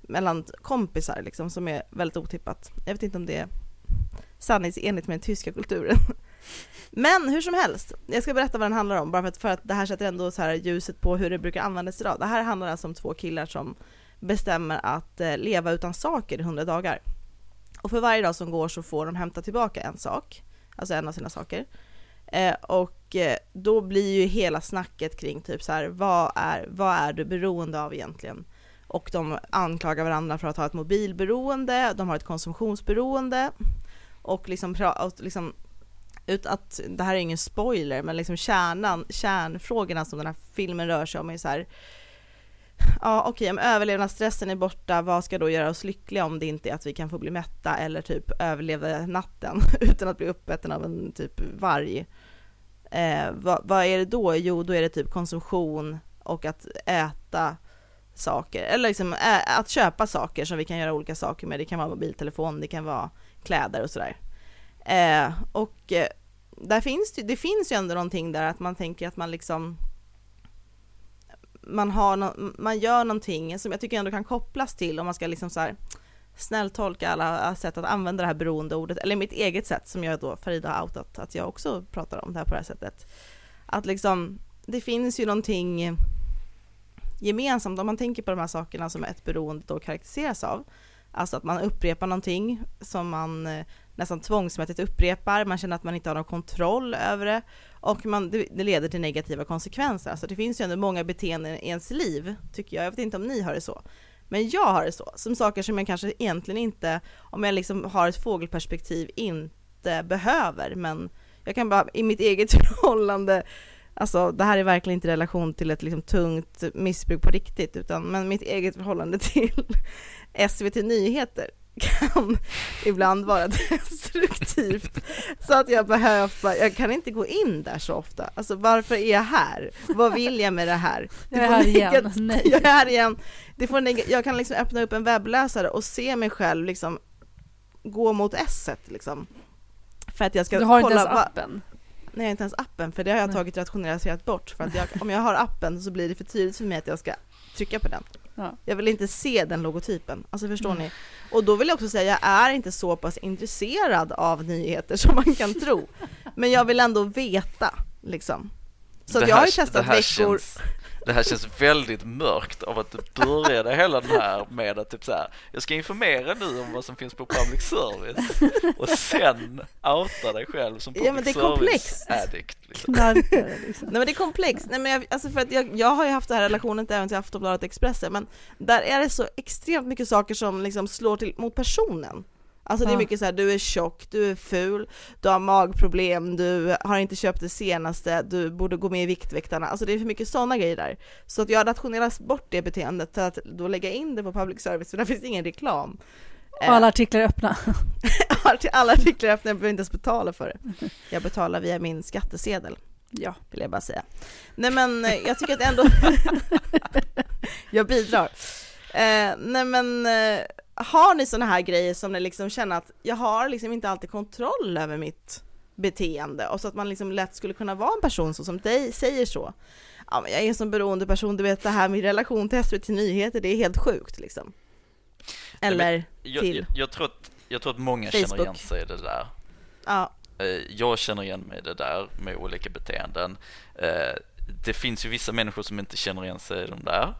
mellan kompisar liksom, som är väldigt otippat. Jag vet inte om det är sanningsenligt med den tyska kulturen. Men hur som helst, jag ska berätta vad den handlar om, bara för att, för att det här sätter ändå så här ljuset på hur det brukar användas idag. Det här handlar alltså om två killar som bestämmer att eh, leva utan saker i 100 dagar. Och för varje dag som går så får de hämta tillbaka en sak, alltså en av sina saker. Eh, och eh, då blir ju hela snacket kring typ så här, vad är, vad är du beroende av egentligen? Och de anklagar varandra för att ha ett mobilberoende, de har ett konsumtionsberoende och liksom, och liksom ut att, det här är ingen spoiler, men liksom kärnan, kärnfrågorna som den här filmen rör sig om är så här, ja okej okay, om överlevnadsstressen är borta, vad ska då göra oss lyckliga om det inte är att vi kan få bli mätta eller typ överleva natten utan att bli uppäten av en typ varg. Eh, vad, vad, är det då? Jo, då är det typ konsumtion och att äta saker, eller liksom ä, att köpa saker som vi kan göra olika saker med. Det kan vara mobiltelefon, det kan vara kläder och sådär. Eh, och eh, där finns det, det finns ju ändå någonting där att man tänker att man liksom man, har no, man gör någonting som jag tycker ändå kan kopplas till om man ska liksom så här snälltolka alla sätt att använda det här beroendeordet, eller mitt eget sätt som jag då, Farida har outat, att jag också pratar om det här på det här sättet. Att liksom, det finns ju någonting gemensamt om man tänker på de här sakerna som ett beroende då karaktäriseras av. Alltså att man upprepar någonting som man eh, nästan tvångsmässigt upprepar, man känner att man inte har någon kontroll över det och man, det leder till negativa konsekvenser. Alltså det finns ju ändå många beteenden i ens liv, tycker jag. Jag vet inte om ni har det så. Men jag har det så, som saker som jag kanske egentligen inte, om jag liksom har ett fågelperspektiv, inte behöver. Men jag kan bara, i mitt eget förhållande, alltså det här är verkligen inte i relation till ett liksom tungt missbruk på riktigt, utan men mitt eget förhållande till SVT Nyheter kan ibland vara destruktivt. Så att jag behöver, jag kan inte gå in där så ofta. Alltså varför är jag här? Vad vill jag med det här? Det jag är här igen. Nej. Jag är här igen. Det får jag kan liksom öppna upp en webbläsare och se mig själv liksom gå mot s liksom. För att jag ska Du har kolla, inte ens appen? Nej, inte ens appen, för det har jag tagit rationaliserat bort. För att jag, om jag har appen så blir det för tydligt för mig att jag ska trycka på den. Ja. Jag vill inte se den logotypen, alltså förstår mm. ni? Och då vill jag också säga, jag är inte så pass intresserad av nyheter som man kan tro. Men jag vill ändå veta, liksom. Så jag har ju testat veckor, känns... det här känns väldigt mörkt av att du började hela den här med att typ så här, jag ska informera nu om vad som finns på public service och sen outa dig själv som public Ja, men det är service komplext. addict. Liksom. Knarkare liksom. Nej men det är komplext, nej men jag, alltså för att jag, jag har ju haft den här relationen till även till Aftonbladet Expressen men där är det så extremt mycket saker som liksom slår till, mot personen. Alltså det är mycket så här, du är tjock, du är ful, du har magproblem, du har inte köpt det senaste, du borde gå med i Viktväktarna. Alltså det är för mycket sådana grejer där. Så att jag har rationerat bort det beteendet till att då lägga in det på public service, för där finns ingen reklam. Och alla artiklar är öppna. Alla artiklar öppna, jag behöver inte ens betala för det. Jag betalar via min skattesedel Ja. vill jag bara säga. Nej men eh, jag tycker att ändå, jag bidrar. Eh, nej men eh, har ni sådana här grejer som ni liksom känner att jag har liksom inte alltid kontroll över mitt beteende och så att man liksom lätt skulle kunna vara en person så som dig säger så. Ja men jag är en sån beroende person, du vet det här med relation till SVT Nyheter, det är helt sjukt liksom. Eller Jag, till, jag, jag, tror att, jag tror att många känner Facebook. igen sig i det där. ja, Eh, Jag känner igen mig i det där med olika beteenden. Eh, Det finns ju vissa människor som inte känner igen sig i de där.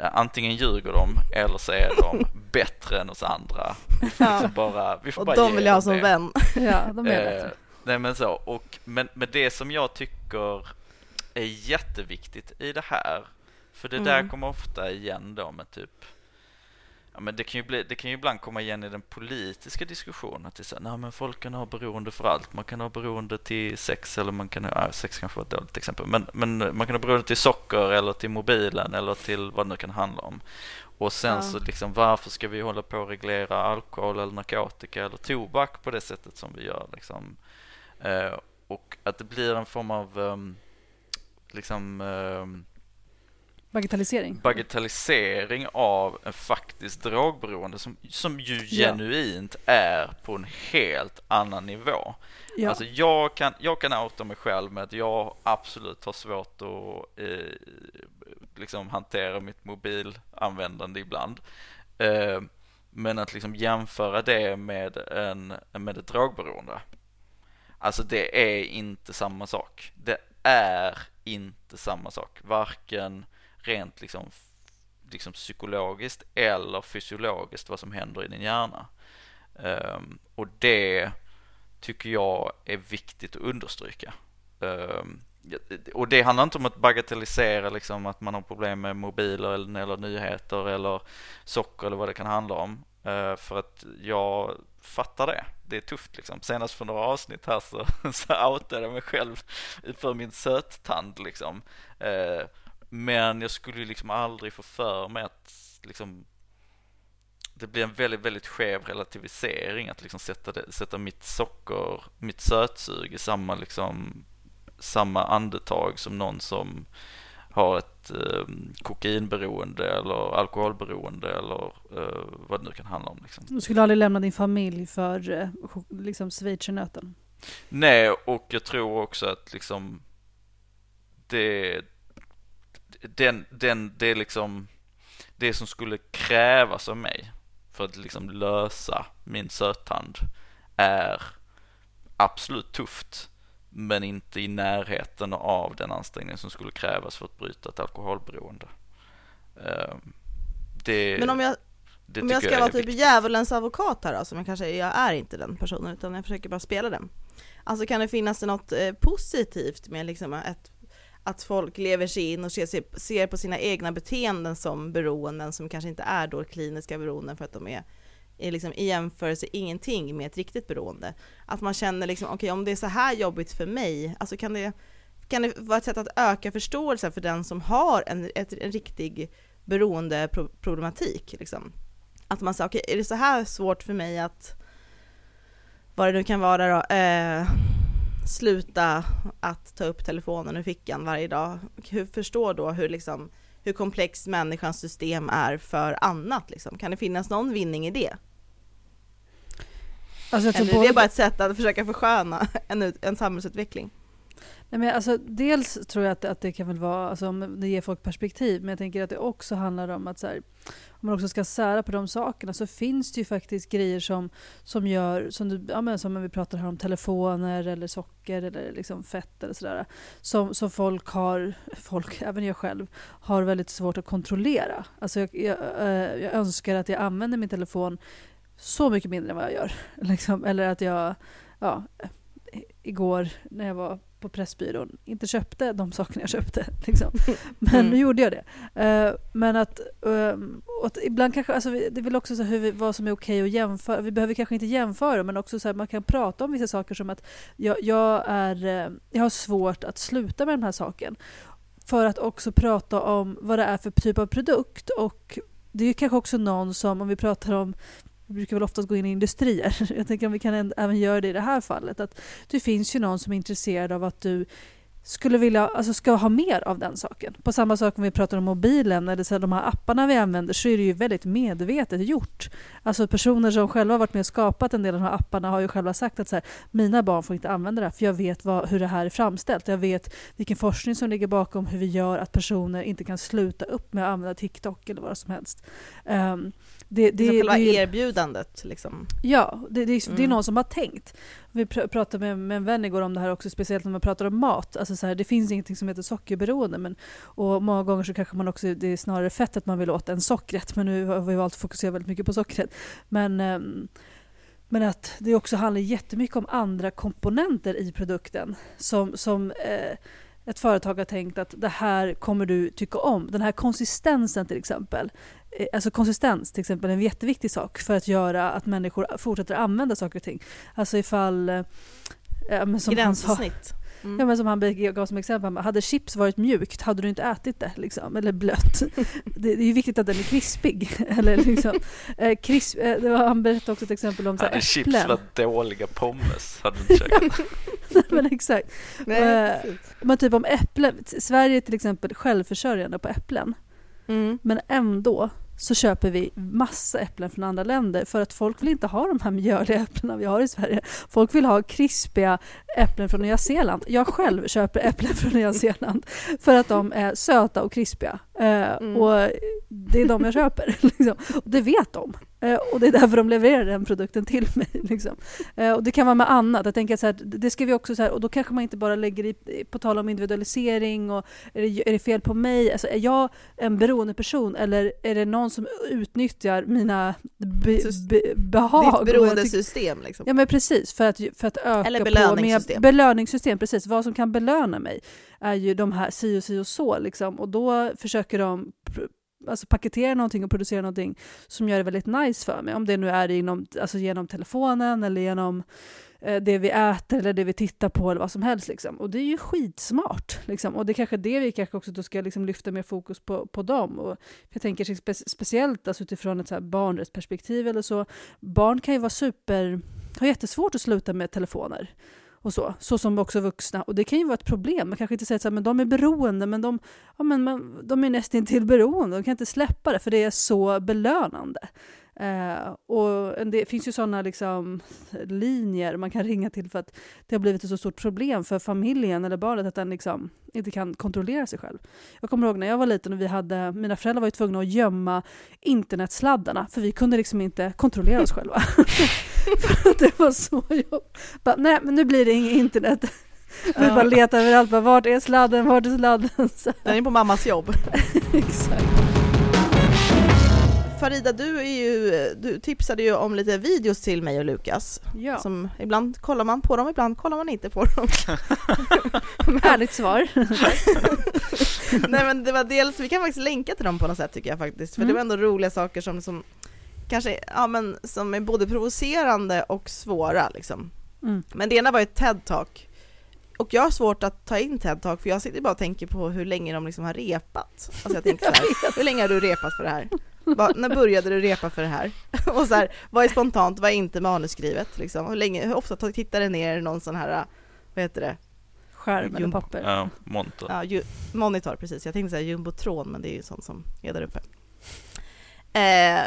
Eh, Antingen ljuger de eller så är de bättre än oss andra. Vi får Ja. liksom bara, vi får och bara de vill jag ha som det. vän. ja, de är Eh, bättre. nej men så, och, men, men det som jag tycker är jätteviktigt i det här, för det där Mm. kommer ofta igen då med typ Ja, men det, kan ju bli, det kan ju ibland komma igen i den politiska diskussionen att det är så här, nej men folk kan ha beroende för allt. Man kan ha beroende till sex eller man kan ha, sex kanske var ett dåligt exempel, men, men man kan ha beroende till socker eller till mobilen eller till vad det nu kan handla om. Och sen Ja. så liksom varför ska vi hålla på och reglera alkohol eller narkotika eller tobak på det sättet som vi gör liksom. Eh, och att det blir en form av ehm, liksom ehm, Bagatellisering. bagatellisering av en faktisk drogberoende som, som ju Ja. genuint är på en helt annan nivå. Ja. Alltså jag kan, jag kan outa mig själv med att jag absolut har svårt att eh, liksom hantera mitt mobilanvändande ibland. Eh, men att liksom jämföra det med, en, med ett drogberoende. Alltså det är inte samma sak. Det är inte samma sak. Varken rent liksom, liksom psykologiskt eller fysiologiskt vad som händer i din hjärna. Um, och det tycker jag är viktigt att understryka. Um, och det handlar inte om att bagatellisera liksom att man har problem med mobiler eller, eller nyheter eller socker eller vad det kan handla om. Uh, för att jag fattar det. Det är tufft liksom. Senast för några avsnitt här så, så outade jag mig själv för min söttand liksom. Uh, men jag skulle ju liksom aldrig få för mig att liksom det blir en väldigt, väldigt skev relativisering att liksom sätta, det, sätta mitt socker, mitt sötsug i samma liksom samma andetag som någon som har ett eh, kokainberoende eller alkoholberoende eller eh, vad det nu kan handla om. Liksom. Du skulle aldrig lämna din familj för eh, liksom schweizernöten. Nej, och jag tror också att liksom det, den, den, det är liksom det som skulle krävas av mig för att liksom lösa min sötand är absolut tufft men inte i närheten av den ansträngning som skulle krävas för att bryta ett alkoholberoende. Ehm, Det, Men om jag, Om jag ska vara är typ viktigt. djävulens advokat här då, som jag kanske, jag är inte den personen utan jag försöker bara spela den. Alltså kan det finnas något eh, positivt med liksom ett, att folk lever sig in och ser, sig- ser på sina egna beteenden som beroenden som kanske inte är då kliniska beroenden för att de är, är liksom i jämförelse ingenting med ett riktigt beroende. Att man känner liksom, okej om det är så här jobbigt för mig, alltså kan det, kan det vara ett sätt att öka förståelsen för den som har en, ett, en riktig beroendeproblematik liksom att man säger okej, är det så här svårt för mig att, vad det nu kan vara då, eh, sluta att ta upp telefonen ur fickan varje dag. Hur förstå då hur liksom, hur komplext människans system är för annat liksom. Kan det finnas någon vinning i det? Alltså Eller är det bara ett sätt att försöka försköna en, en samhällsutveckling? Nej, men alltså, dels tror jag att, att det kan väl vara, alltså, om det ger folk perspektiv, men jag tänker att det också handlar om att så här, om man också ska sära på de sakerna så finns det ju faktiskt grejer som, som gör, som, du, ja, men som vi pratar här om telefoner eller socker eller liksom fett eller sådär, som, som folk har, folk, även jag själv, har väldigt svårt att kontrollera. Alltså jag, jag, eh, jag önskar att jag använder min telefon så mycket mindre än vad jag gör. Liksom, eller att jag, ja, igår när jag var på Pressbyrån inte köpte de sakerna jag köpte. Liksom. Men mm. nu gjorde jag det. Uh, men att, uh, att, ibland kanske, alltså, det är väl också så hur vi, vad som är okej att jämföra. Vi behöver kanske inte jämföra men också så här, man kan prata om vissa saker som att jag, jag, är, uh, jag har svårt att sluta med den här saken. För att också prata om vad det är för typ av produkt och det är kanske också någon som, om vi pratar om vi brukar väl oftast gå in i industrier. Jag tänker om vi kan även göra det i det här fallet. Att det finns ju någon som är intresserad av att du skulle vilja, alltså ska ha mer av den saken. På samma sak om vi pratar om mobilen eller så de här apparna vi använder så är det ju väldigt medvetet gjort. Alltså personer som själva har varit med och skapat en del av de här apparna har ju själva sagt att så här, mina barn får inte använda det här för jag vet vad, hur det här är framställt. Jag vet vilken forskning som ligger bakom hur vi gör att personer inte kan sluta upp med att använda TikTok eller vad som helst. Um, det, det, det själva det, erbjudandet liksom. Ja, det, det, mm. det är någon som har tänkt. Vi pr pratade med, med en vän igår om det här också, speciellt när man pratar om mat. Alltså så här, det finns ingenting som heter sockerberoende, men, och många gånger så kanske man också, det är snarare fettet man vill åt än sockret, men nu har vi valt att fokusera väldigt mycket på sockret. Men, um, men att det också handlar jättemycket om andra komponenter i produkten som, som eh, ett företag har tänkt att det här kommer du tycka om. Den här konsistensen till exempel. Eh, alltså konsistens till exempel är en jätteviktig sak för att göra att människor fortsätter använda saker och ting. Alltså ifall... Eh, men som Gränssnitt. Mm. Ja, men som han gav som exempel, hade chips varit mjukt hade du inte ätit det, liksom, eller blött. det, det är ju viktigt att den är krispig. eller liksom, eh, krisp, eh, det var, han berättade också ett exempel om så Hade chips varit dåliga pommes hade du inte käkat. men exakt. Nej, eh, men typ om äpplen, Sverige är till exempel självförsörjande på äpplen. Mm. Men ändå så köper vi massa äpplen från andra länder för att folk vill inte ha de här mjöliga äpplena vi har i Sverige. Folk vill ha krispiga äpplen från Nya Zeeland. Jag själv köper äpplen från Nya Zeeland för att de är söta och krispiga. Eh, mm. Och det är de jag köper. Liksom. Och det vet de. Eh, och det är därför de levererar den produkten till mig. Liksom. Eh, och det kan vara med annat. Jag tänker så här, det ska vi också så här, och då kanske man inte bara lägger i, på tal om individualisering och är det, är det fel på mig? Alltså, är jag en beroende person eller är det någon som utnyttjar mina be, be, behag? Ditt beroendesystem liksom. Ja men precis, för att, för att öka eller belöningssystem. på... belöningssystem. Precis, vad som kan belöna mig är ju de här si och si och så liksom. Och då försöker de alltså paketera någonting och producera någonting som gör det väldigt nice för mig. Om det nu är genom, alltså genom telefonen eller genom eh, det vi äter eller det vi tittar på eller vad som helst. Liksom. Och det är ju skitsmart. Liksom. Och det är kanske det vi kanske också då ska liksom lyfta mer fokus på, på dem. Och jag tänker spe, speciellt alltså utifrån ett så här barnrättsperspektiv eller så. Barn kan ju vara super, har jättesvårt att sluta med telefoner och så, så som också vuxna. Och det kan ju vara ett problem. Man kanske inte säger att de är beroende, men de, ja, men man, de är nästan till beroende. De kan inte släppa det, för det är så belönande. Eh, och det finns ju sådana liksom, linjer man kan ringa till för att det har blivit ett så stort problem för familjen eller barnet att den liksom inte kan kontrollera sig själv. Jag kommer ihåg när jag var liten och vi hade, mina föräldrar var ju tvungna att gömma internetsladdarna för vi kunde liksom inte kontrollera oss själva. för att det var så jobbigt. Nej, men nu blir det inget internet. Vi bara letar överallt, bara, vart är sladden, vart är sladden? Den är på mammas jobb. Exakt. Farida, du, är ju, du tipsade ju om lite videos till mig och Lukas. Ja. Som ibland kollar man på dem, ibland kollar man inte på dem. Härligt svar. Nej men det var dels, vi kan faktiskt länka till dem på något sätt tycker jag faktiskt, för mm. det var ändå roliga saker som, som kanske, ja men som är både provocerande och svåra liksom. Mm. Men det ena var ett TED-talk och jag har svårt att ta in TED-talk för jag sitter bara och tänker på hur länge de liksom har repat. Alltså jag tänker så här, hur länge har du repat för det här? Bara, när började du repa för det här? Och så här, vad är spontant, vad är inte manusskrivet liksom? Hur, länge, hur ofta tittar det ner någon sån här, vad heter det? Skärm eller papper? Ja, monitor. Ja, ju, monitor precis. Jag tänkte säga jumbotron, men det är ju sånt som är där uppe. Eh,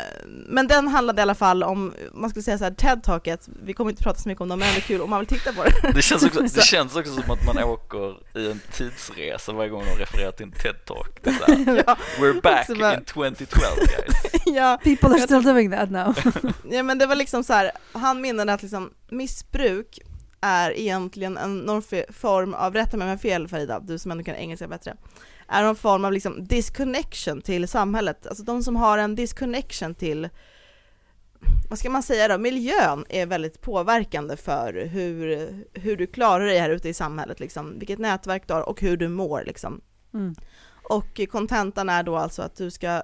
men den handlade i alla fall om, man skulle säga så här, TED-taket, vi kommer inte prata så mycket om dem, men det är kul om man vill titta på det. Det känns, också, det känns också som att man åker i en tidsresa varje gång de refererar till en TED-talk. Ja, We're back bara- in 2012 guys. ja, People are still doing that now. ja, men det var liksom så här, han menade att liksom missbruk är egentligen en någon form av, rätta mig om jag fel Farida, du som ändå kan engelska bättre, är någon form av liksom disconnection till samhället. Alltså de som har en disconnection till, vad ska man säga då, miljön är väldigt påverkande för hur, hur du klarar dig här ute i samhället, liksom. vilket nätverk du har och hur du mår. Liksom. Mm. Och kontentan är då alltså att du ska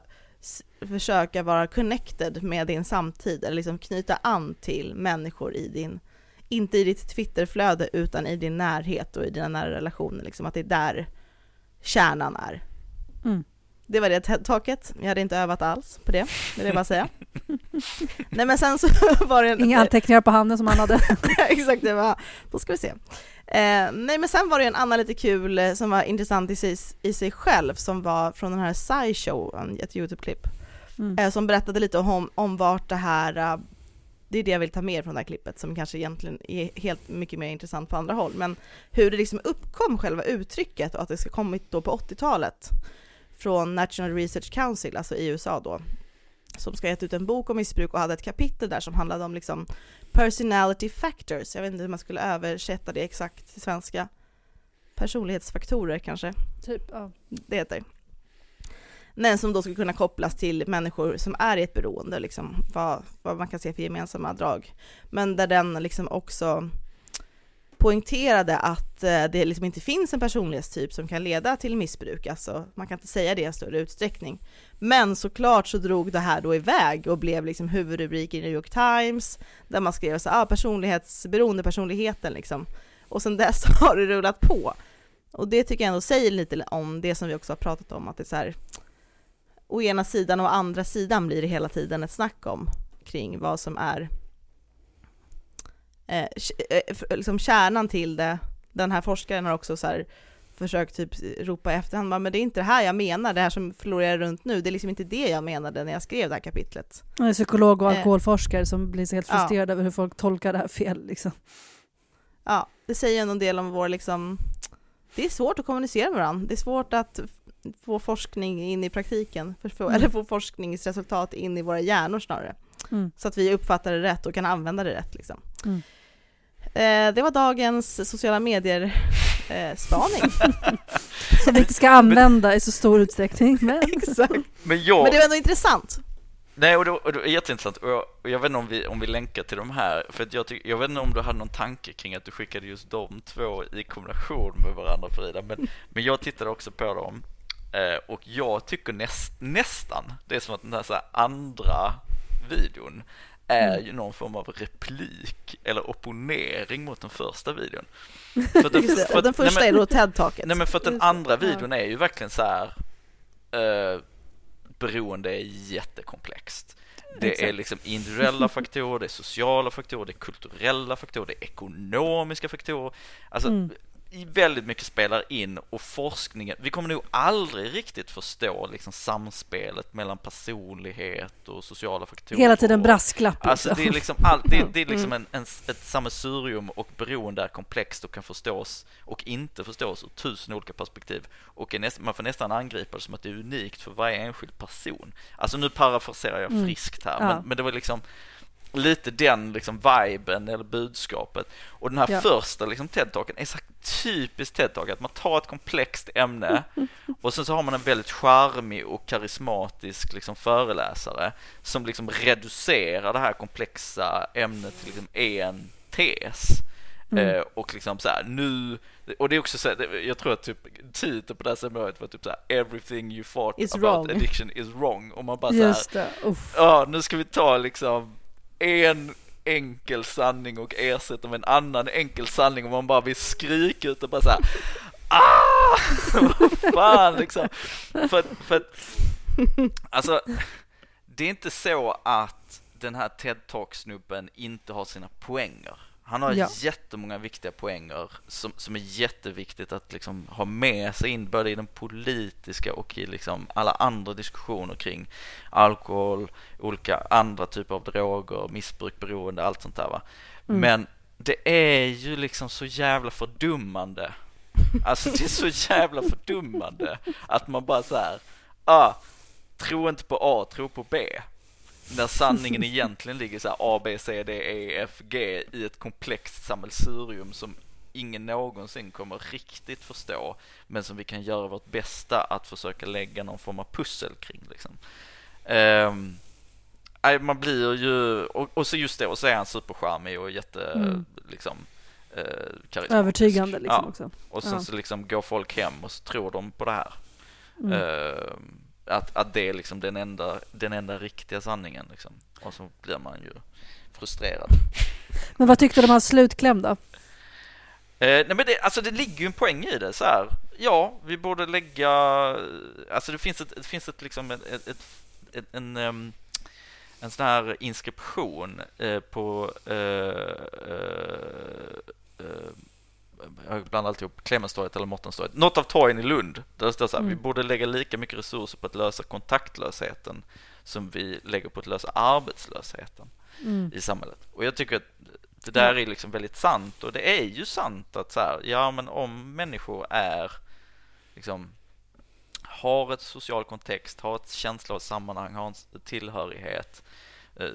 försöka vara connected med din samtid, eller liksom knyta an till människor i din, inte i ditt Twitterflöde, utan i din närhet och i dina nära relationer, liksom att det är där kärnan är. Mm. Det var det TED-taket, jag hade inte övat alls på det, det vill jag bara säga. Nej men sen så var det en... Inga anteckningar på handen som han hade. Exakt, det var, då ska vi se. Eh, nej men sen var det en annan lite kul eh, som var intressant i sig, i sig själv som var från den här SciShow, ett YouTube-klipp, Mm. eh, som berättade lite om, om vart det här, eh, det är det jag vill ta med från det här klippet som kanske egentligen är helt mycket mer intressant på andra håll, men hur det liksom uppkom själva uttrycket och att det ska kommit då på 80-talet från National Research Council, alltså i USA då, som ska ha gett ut en bok om missbruk och hade ett kapitel där som handlade om liksom personality factors, jag vet inte hur man skulle översätta det exakt till svenska. Personlighetsfaktorer kanske Typ, ja. det heter. Men som då skulle kunna kopplas till människor som är i ett beroende, liksom, vad, vad man kan se för gemensamma drag. Men där den liksom också poängterade att eh, det liksom inte finns en personlighetstyp som kan leda till missbruk, alltså man kan inte säga det i större utsträckning. Men såklart så drog det här då iväg och blev liksom huvudrubrik i New York Times, där man skrev så ah, personlighetsberoende personligheten liksom. Och sen dess har det rullat på. Och det tycker jag ändå säger lite om det som vi också har pratat om, att det är så här, å ena sidan och å andra sidan blir det hela tiden ett snack om kring vad som är eh, eh, liksom kärnan till det. Den här forskaren har också så här försökt typ ropa i efterhand, men det är inte det här jag menar, det här som florerar runt nu, det är liksom inte det jag menade när jag skrev det här kapitlet. Är psykolog och Eh. alkoholforskare som blir så helt Ja. frustrerad över hur folk tolkar det här fel. Liksom. Ja, det säger ändå en del om vår liksom, det är svårt att kommunicera med varandra, det är svårt att få forskning in i praktiken, för, få, Mm. eller få forskningsresultat in i våra hjärnor snarare. Mm. Så att vi uppfattar det rätt och kan använda det rätt. Liksom. Mm. Eh, det var dagens sociala medier-spaning. Som vi inte ska använda i så stor utsträckning. Men Exakt. Men jag, Men det var ändå intressant. nej och det, och det är jätteintressant och jag, och jag vet inte om vi, om vi länkar till de här, för att jag, tyck, jag vet inte om du hade någon tanke kring att du skickade just de två i kombination med varandra Frida, men, men jag tittade också på dem eh, och jag tycker näst, nästan, det är som att den här, så här andra videon är Mm. ju någon form av replik eller opponering mot den första videon. För den- för att- den första nej, men- är då TED-taket. Nej men för att den andra videon är ju verkligen så här eh, beroende är jättekomplext. Det är Exakt. liksom individuella faktorer, det är sociala faktorer, det är kulturella faktorer, det är ekonomiska faktorer. Alltså Mm. Väldigt mycket spelar in och forskningen, vi kommer nog aldrig riktigt förstå liksom samspelet mellan personlighet och sociala faktorer. hela tiden brasklapp. Alltså liksom. det är liksom, all, det, det är liksom en, en, ett sammelsurium och beroende är komplext och kan förstås och inte förstås ur tusen olika perspektiv. Och näst, man får nästan angripa det som att det är unikt för varje enskild person. Alltså nu parafraserar jag Mm. friskt här, Ja. men, men det var liksom lite den liksom viben eller budskapet. Och den här Ja. första liksom TED-talken är så här typiskt TED-talk, att man tar ett komplext ämne och sen så har man en väldigt charmig och karismatisk liksom föreläsare som liksom reducerar det här komplexa ämnet till liksom en tes. Mm. Eh, och liksom så här, nu, och det är också så här, jag tror att typ titeln på det här seminariet var typ så här, everything you thought Is about wrong." addiction is wrong. Och man bara så här, Just det. Uff. ja nu ska vi ta liksom en enkel sanning och ersätta med en annan enkel sanning och man bara vill skrika ut och bara såhär ah, vad fan liksom. För, för att, alltså, det är inte så att den här TED Talk-snubben inte har sina poänger. Han har Ja. jättemånga viktiga poänger som, som är jätteviktigt att liksom ha med sig in både i den politiska och i liksom alla andra diskussioner kring alkohol, olika andra typer av droger, missbruk, beroende, allt sånt där va. Mm. Men det är ju liksom så jävla fördummande. Alltså det är så jävla fördummande att man bara så här, ah, tro inte på A, tro på B. När sanningen egentligen ligger så här A, B, C, D, E, F, G i ett komplext sammelsurium som ingen någonsin kommer riktigt förstå men som vi kan göra vårt bästa att försöka lägga någon form av pussel kring liksom. Nej, man blir ju, och, och så just det, och så är han supercharmig och jätte, Mm. liksom eh. Övertygande liksom ja. också. Och sen Ja. så liksom går folk hem och så tror de på det här. Mm. Eh, att, att det är liksom den enda, den enda riktiga sanningen liksom. Och så blir man ju frustrerad. Men vad tyckte du om hans slutkläm då? Eh, nej men det, alltså det ligger ju en poäng i det så här. Ja, vi borde lägga, alltså det finns ett, det finns ett liksom ett, ett, ett, ett en, ehm, en sån här inskription eh, på eh, eh, eh, jag blandar alltid ihop Clemenstorget eller Mårtenstorget. Något av torgen i Lund. Där det står så här, Mm. vi borde lägga lika mycket resurser på att lösa kontaktlösheten som vi lägger på att lösa arbetslösheten Mm. i samhället. Och jag tycker att det där är liksom väldigt sant och det är ju sant att så här, ja men om människor är liksom har ett social kontext, har ett känsla av sammanhang, har en tillhörighet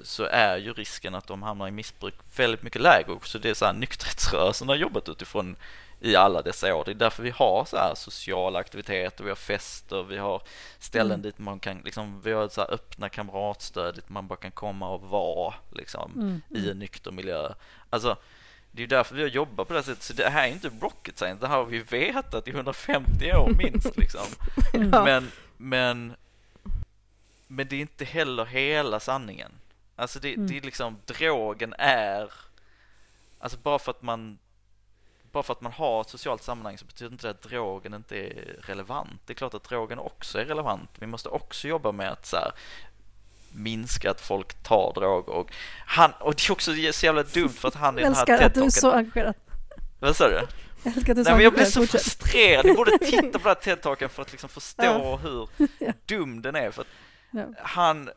så är ju risken att de hamnar i missbruk väldigt mycket lägre också. Det är så här nykterhetsrörelsen har jobbat utifrån i alla dessa år. Det är därför vi har så här sociala aktiviteter, vi har fester, vi har ställen Mm. dit man kan, liksom, vi har så här öppna kamratstöd dit man bara kan komma och vara liksom, Mm. i en nykter miljö. Alltså, det är därför vi har jobbat på det här sättet. Så det här är inte rocket science, det här har vi vetat i 150 år minst liksom. Ja. Men, men, men det är inte heller hela sanningen. Alltså det, Mm. det är liksom, drogen är, alltså bara för att man bara för att man har ett socialt sammanhang så betyder inte det att drogen inte är relevant. Det är klart att drogen också är relevant. Vi måste också jobba med att så här, minska att folk tar droger. Och, han, och det är också så jävla dumt för att han i Jag den här älskar att du är så engagerad. Vad sa du? Jag älskar att du är så Nej, men jag blir så Fortsätt. frustrerad. Jag borde titta på den här TED-talken för att liksom förstå Ja. hur dum den är. För Ja. han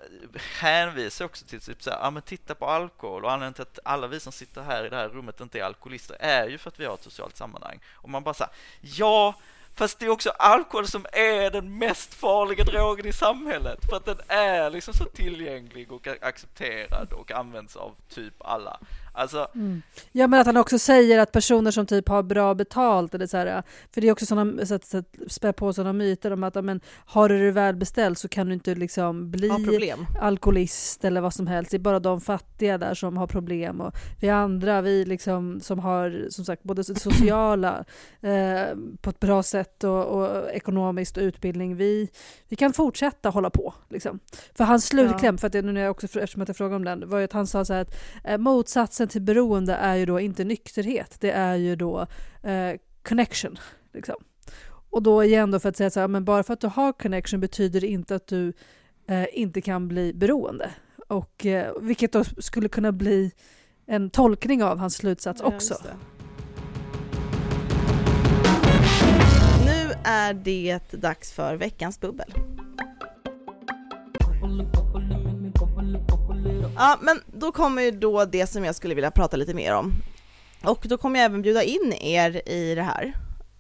hänvisar också till typ så här, ja men titta på alkohol och anledningen till att alla vi som sitter här i det här rummet inte är alkoholister är ju för att vi har ett socialt sammanhang. Och man bara så här, ja, fast det är också alkohol som är den mest farliga drogen i samhället för att den är liksom så tillgänglig och accepterad och används av typ alla. Alltså, Mm. Ja men att han också säger att personer som typ har bra betalt eller så här, för det är också sådana, så att, så att spä på sådana myter om att ja, men, har du det välbeställt så kan du inte liksom bli alkoholist eller vad som helst. Det är bara de fattiga där som har problem och vi andra, vi liksom som har som sagt både det sociala eh, på ett bra sätt och, och ekonomiskt och utbildning, vi, vi kan fortsätta hålla på. Liksom. För hans slutkläm, för att det, nu när jag också, eftersom jag frågade om den, var ju att han sa så här att eh, motsatsen till beroende är ju då inte nykterhet, det är ju då eh, connection. Liksom. Och då igen då för att säga så här, men bara för att du har connection betyder det inte att du eh, inte kan bli beroende. Och, eh, vilket då skulle kunna bli en tolkning av hans slutsats Ja, också. Nu är det dags för veckans bubbel. Ja, men då kommer ju då det som jag skulle vilja prata lite mer om. Och då kommer jag även bjuda in er i det här,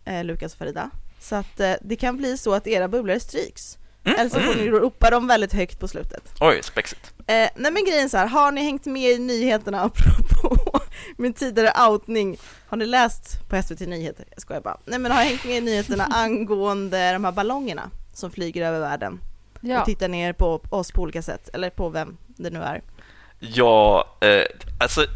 eh, Lukas och Farida. Så att eh, det kan bli så att era bubblor stryks. Mm. Eller så får ni ropa dem väldigt högt på slutet. oj, spexigt. Eh, nej men grejen är så här, har ni hängt med i nyheterna apropå min tidigare outning? Har ni läst på SVT Nyheter? Jag skojar bara. Nej men har hängt med i nyheterna angående de här ballongerna som flyger över världen Ja. och tittar ner på oss på olika sätt, eller på vem det nu är. Ja, eh, alltså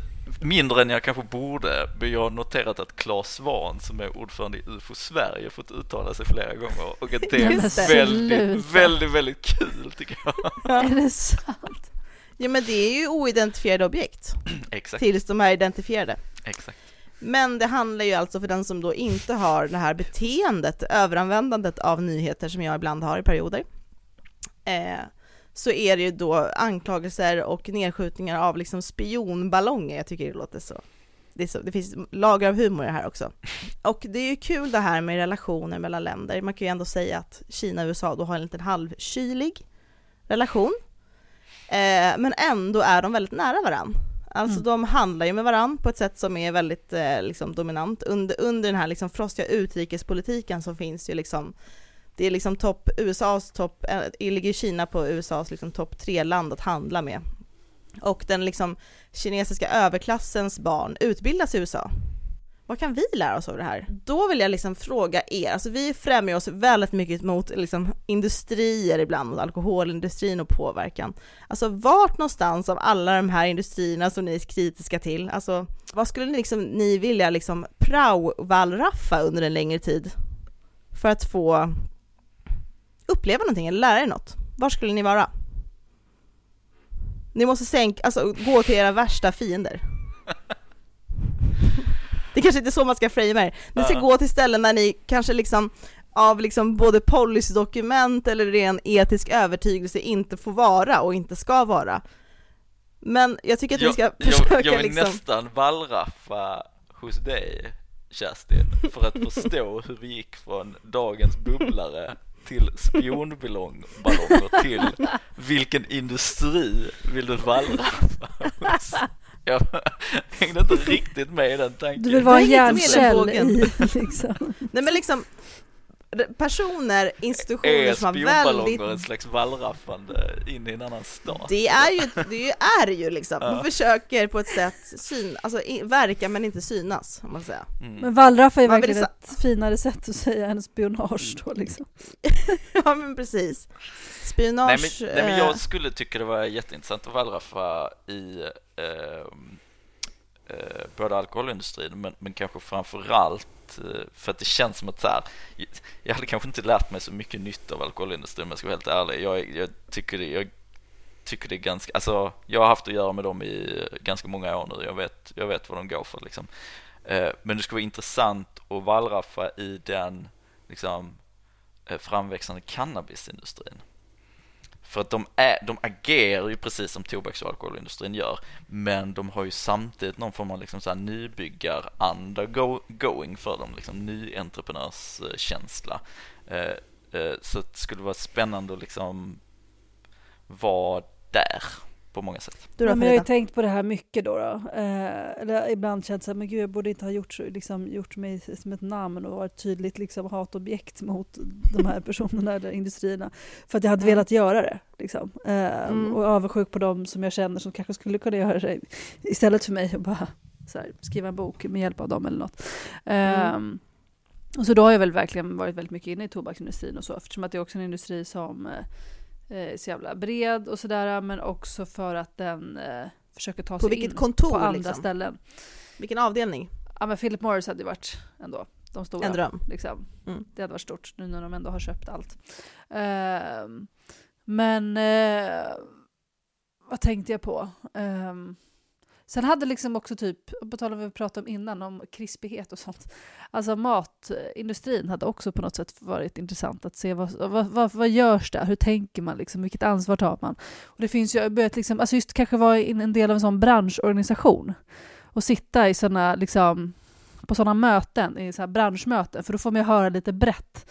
mindre än jag kanske borde, men jag har noterat att Claes Svahn som är ordförande i UFO Sverige fått uttala sig flera gånger och att det är väldigt, sluta. väldigt, väldigt kul tycker jag. Är det sant? Ja men det är ju oidentifierade objekt Exakt, tills de är identifierade. exakt. Men det handlar ju alltså för den som då inte har det här beteendet, överanvändandet av nyheter som jag ibland har i perioder. Eh, så är det ju då anklagelser och nedskjutningar av liksom spionballonger. Jag tycker det låter så det, så, det finns lager av humor i det här också. Och det är ju kul det här med relationer mellan länder. Man kan ju ändå säga att Kina och USA då har en liten halvkylig relation. Eh, men ändå är de väldigt nära varann. Alltså Mm. de handlar ju med varann på ett sätt som är väldigt eh, liksom, dominant. Under, under den här liksom, frostiga utrikespolitiken så finns ju liksom det är liksom topp, USAs topp, eh, ligger Kina på USAs liksom topp tre land att handla med. Och den liksom kinesiska överklassens barn utbildas i USA. Vad kan vi lära oss av det här? Då vill jag liksom fråga er, alltså vi främjar oss väldigt mycket mot liksom industrier ibland, mot alkoholindustrin och påverkan. Alltså vart någonstans av alla de här industrierna som ni är kritiska till, alltså vad skulle ni, liksom, ni vilja liksom prao-wallraffa under en längre tid? För att få uppleva någonting eller lära er något? Var skulle ni vara? Ni måste sänka, alltså gå till era värsta fiender. Det kanske inte är så man ska framea er. Ni ska gå till ställen där ni kanske liksom av liksom både policydokument eller ren etisk övertygelse inte får vara och inte ska vara. Men jag tycker att ni ska jag, försöka jag vill liksom... nästan wallraffa hos dig Kerstin för att förstå hur vi gick från dagens bubblare till spionballonger till vilken industri vill du hos? Jag hängde inte riktigt med i den tanken. Du vill vara en hjärncell i liksom. Nej men liksom personer, institutioner är som har spionballonger väldigt en slags wallraffande in i en annan stat? Det är ju, det är ju liksom, man försöker på ett sätt syn, alltså verka men inte synas, om man säger. Mm. Men wallraffa är Man vill verkligen sa- ett finare sätt att säga än spionage då liksom. Ja men precis. Spionage, Nej men, nej men eh, jag skulle tycka det var jätteintressant att wallraffa i eh, eh, både alkoholindustrin men, men kanske framförallt Eh, för att det känns som att så här, jag hade kanske inte lärt mig så mycket nytt av alkoholindustrin om jag ska vara helt ärlig. Jag, jag, tycker det, jag tycker det är ganska, alltså jag har haft att göra med dem i ganska många år nu. Jag vet, jag vet vad de går för liksom. Eh, men det skulle vara intressant att wallraffa i den liksom eh, framväxande cannabisindustrin. För att de, är, de agerar ju precis som tobaks och alkoholindustrin gör men de har ju samtidigt någon form av liksom så här nybyggaranda go, going för dem, liksom nyentreprenörskänsla. Eh, eh, så det skulle vara spännande att liksom vara där på många sätt. du då men jag har tänkt på det här mycket då. då. Eh, eller ibland känt såhär, men gud jag borde inte ha gjort, så, liksom, gjort mig som ett namn och varit tydligt liksom, hatobjekt mot de här personerna eller industrierna. För att jag hade velat göra det. Liksom. Eh, Mm. Och avundsjuk på dem som jag känner som kanske skulle kunna göra det istället för mig och bara så här, skriva en bok med hjälp av dem eller något. Mm. Ehm, och så då har jag väl verkligen varit väldigt mycket inne i tobaksindustrin och så eftersom att det är också en industri som eh, är så jävla bred och sådär men också för att den eh, försöker ta På sig in kontor på andra liksom? ställen. Vilken avdelning? Ja men Philip Morris hade ju varit ändå de stora. En dröm. Liksom. Mm. Det hade varit stort nu när de ändå har köpt allt. Ehm, men eh, vad tänkte jag på? Ehm, sen hade liksom också typ, på tal om vad vi pratade om innan, om krispighet och sånt. Alltså matindustrin hade också på något sätt varit intressant att se vad, vad, vad, vad görs där? Hur tänker man? Liksom? Vilket ansvar tar man? Och det finns ju, börjat liksom, alltså just kanske vara en del av en sån branschorganisation och sitta i såna, liksom, på sådana möten, i så här branschmöten, för då får man ju höra lite brett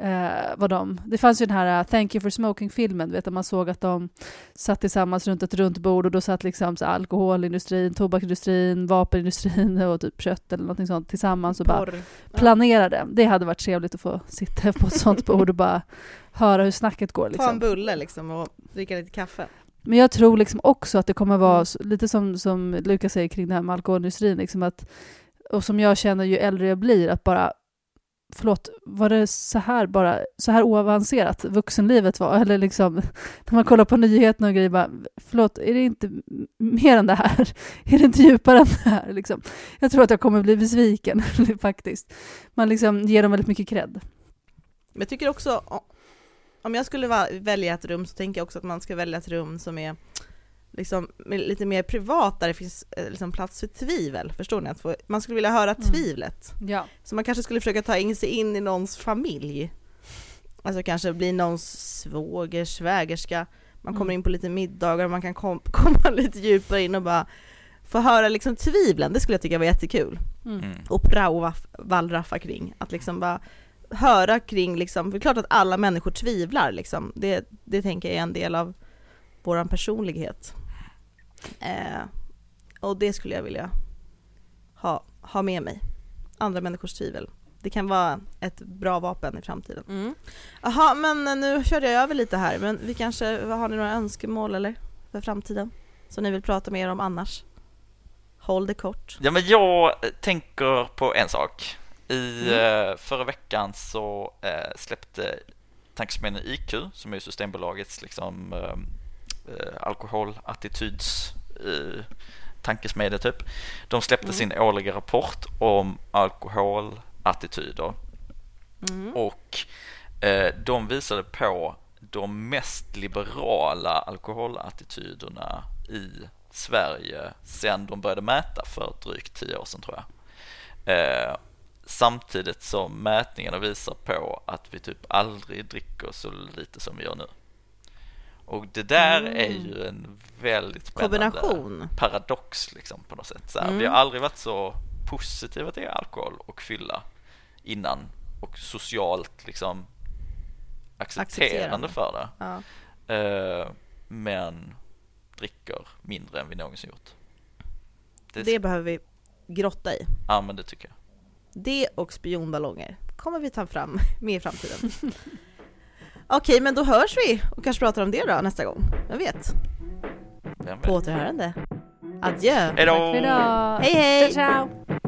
eh, vad de... Det fanns ju den här uh, Thank you for smoking-filmen, vet att man såg att de satt tillsammans runt ett runt bord och då satt liksom så alkoholindustrin, tobaksindustrin, vapenindustrin och typ kött eller någonting sånt tillsammans och bara Porr. planerade. Det hade varit trevligt att få sitta på ett sånt bord och bara höra hur snacket går. Ta en Liksom. bulle liksom och dricka lite kaffe. Men jag tror liksom också att det kommer vara Mm. lite som, som Lukas säger kring det här med alkoholindustrin, liksom att, och som jag känner ju äldre jag blir, att bara Förlåt, var det så här bara, så här oavancerat vuxenlivet var? Eller liksom, när man kollar på nyheterna och grejer bara, förlåt, är det inte mer än det här? Är det inte djupare än det här? Liksom. Jag tror att jag kommer bli besviken faktiskt. Man liksom ger dem väldigt mycket cred. Jag tycker också, om jag skulle välja ett rum så tänker jag också att man ska välja ett rum som är liksom lite mer privat där det finns eh, liksom plats för tvivel, förstår ni? Att få, man skulle vilja höra Mm. tvivlet. Ja. Så man kanske skulle försöka ta in sig in i någons familj. Alltså kanske bli någons svåger, svägerska. Man kommer Mm. in på lite middagar och man kan kom, komma lite djupare in och bara få höra liksom tvivlen, det skulle jag tycka var jättekul. Mm. Mm. Och prao wallraffa kring, att liksom bara höra kring liksom, för det är klart att alla människor tvivlar liksom, det, det tänker jag är en del av våran personlighet. Eh, och det skulle jag vilja ha, ha med mig, andra människors tvivel. Det kan vara ett bra vapen i framtiden. Mm. Jaha, men nu körde jag över lite här, men vi kanske, har ni några önskemål eller? För framtiden? Som ni vill prata mer om annars? Håll det kort. Ja, men jag tänker på en sak. I Mm. eh, förra veckan så eh, släppte tankesmedjan IQ, som är Systembolagets liksom, eh, alkoholattityds eh, tankesmedja typ. De släppte Mm. sin årliga rapport om alkoholattityder Mm. och eh, de visade på de mest liberala alkoholattityderna i Sverige sedan de började mäta för drygt tio år sedan tror jag. Eh, samtidigt som mätningarna visar på att vi typ aldrig dricker så lite som vi gör nu. Och det där Mm. är ju en väldigt spännande Kombination. paradox liksom på något sätt. Så här, Mm. Vi har aldrig varit så positiva till alkohol och fylla innan och socialt liksom accepterande Accepterande. för det. Ja. Eh, men dricker mindre än vi någonsin gjort. Det, Det behöver vi grotta i. Ja, men det tycker jag. Det och spionballonger kommer vi ta fram med i framtiden. Okej, men då hörs vi och kanske pratar om det då nästa gång. Jag vet. Vem vet? På återhörande. Adjö. Hej då! Hej hej! Ciao, ciao!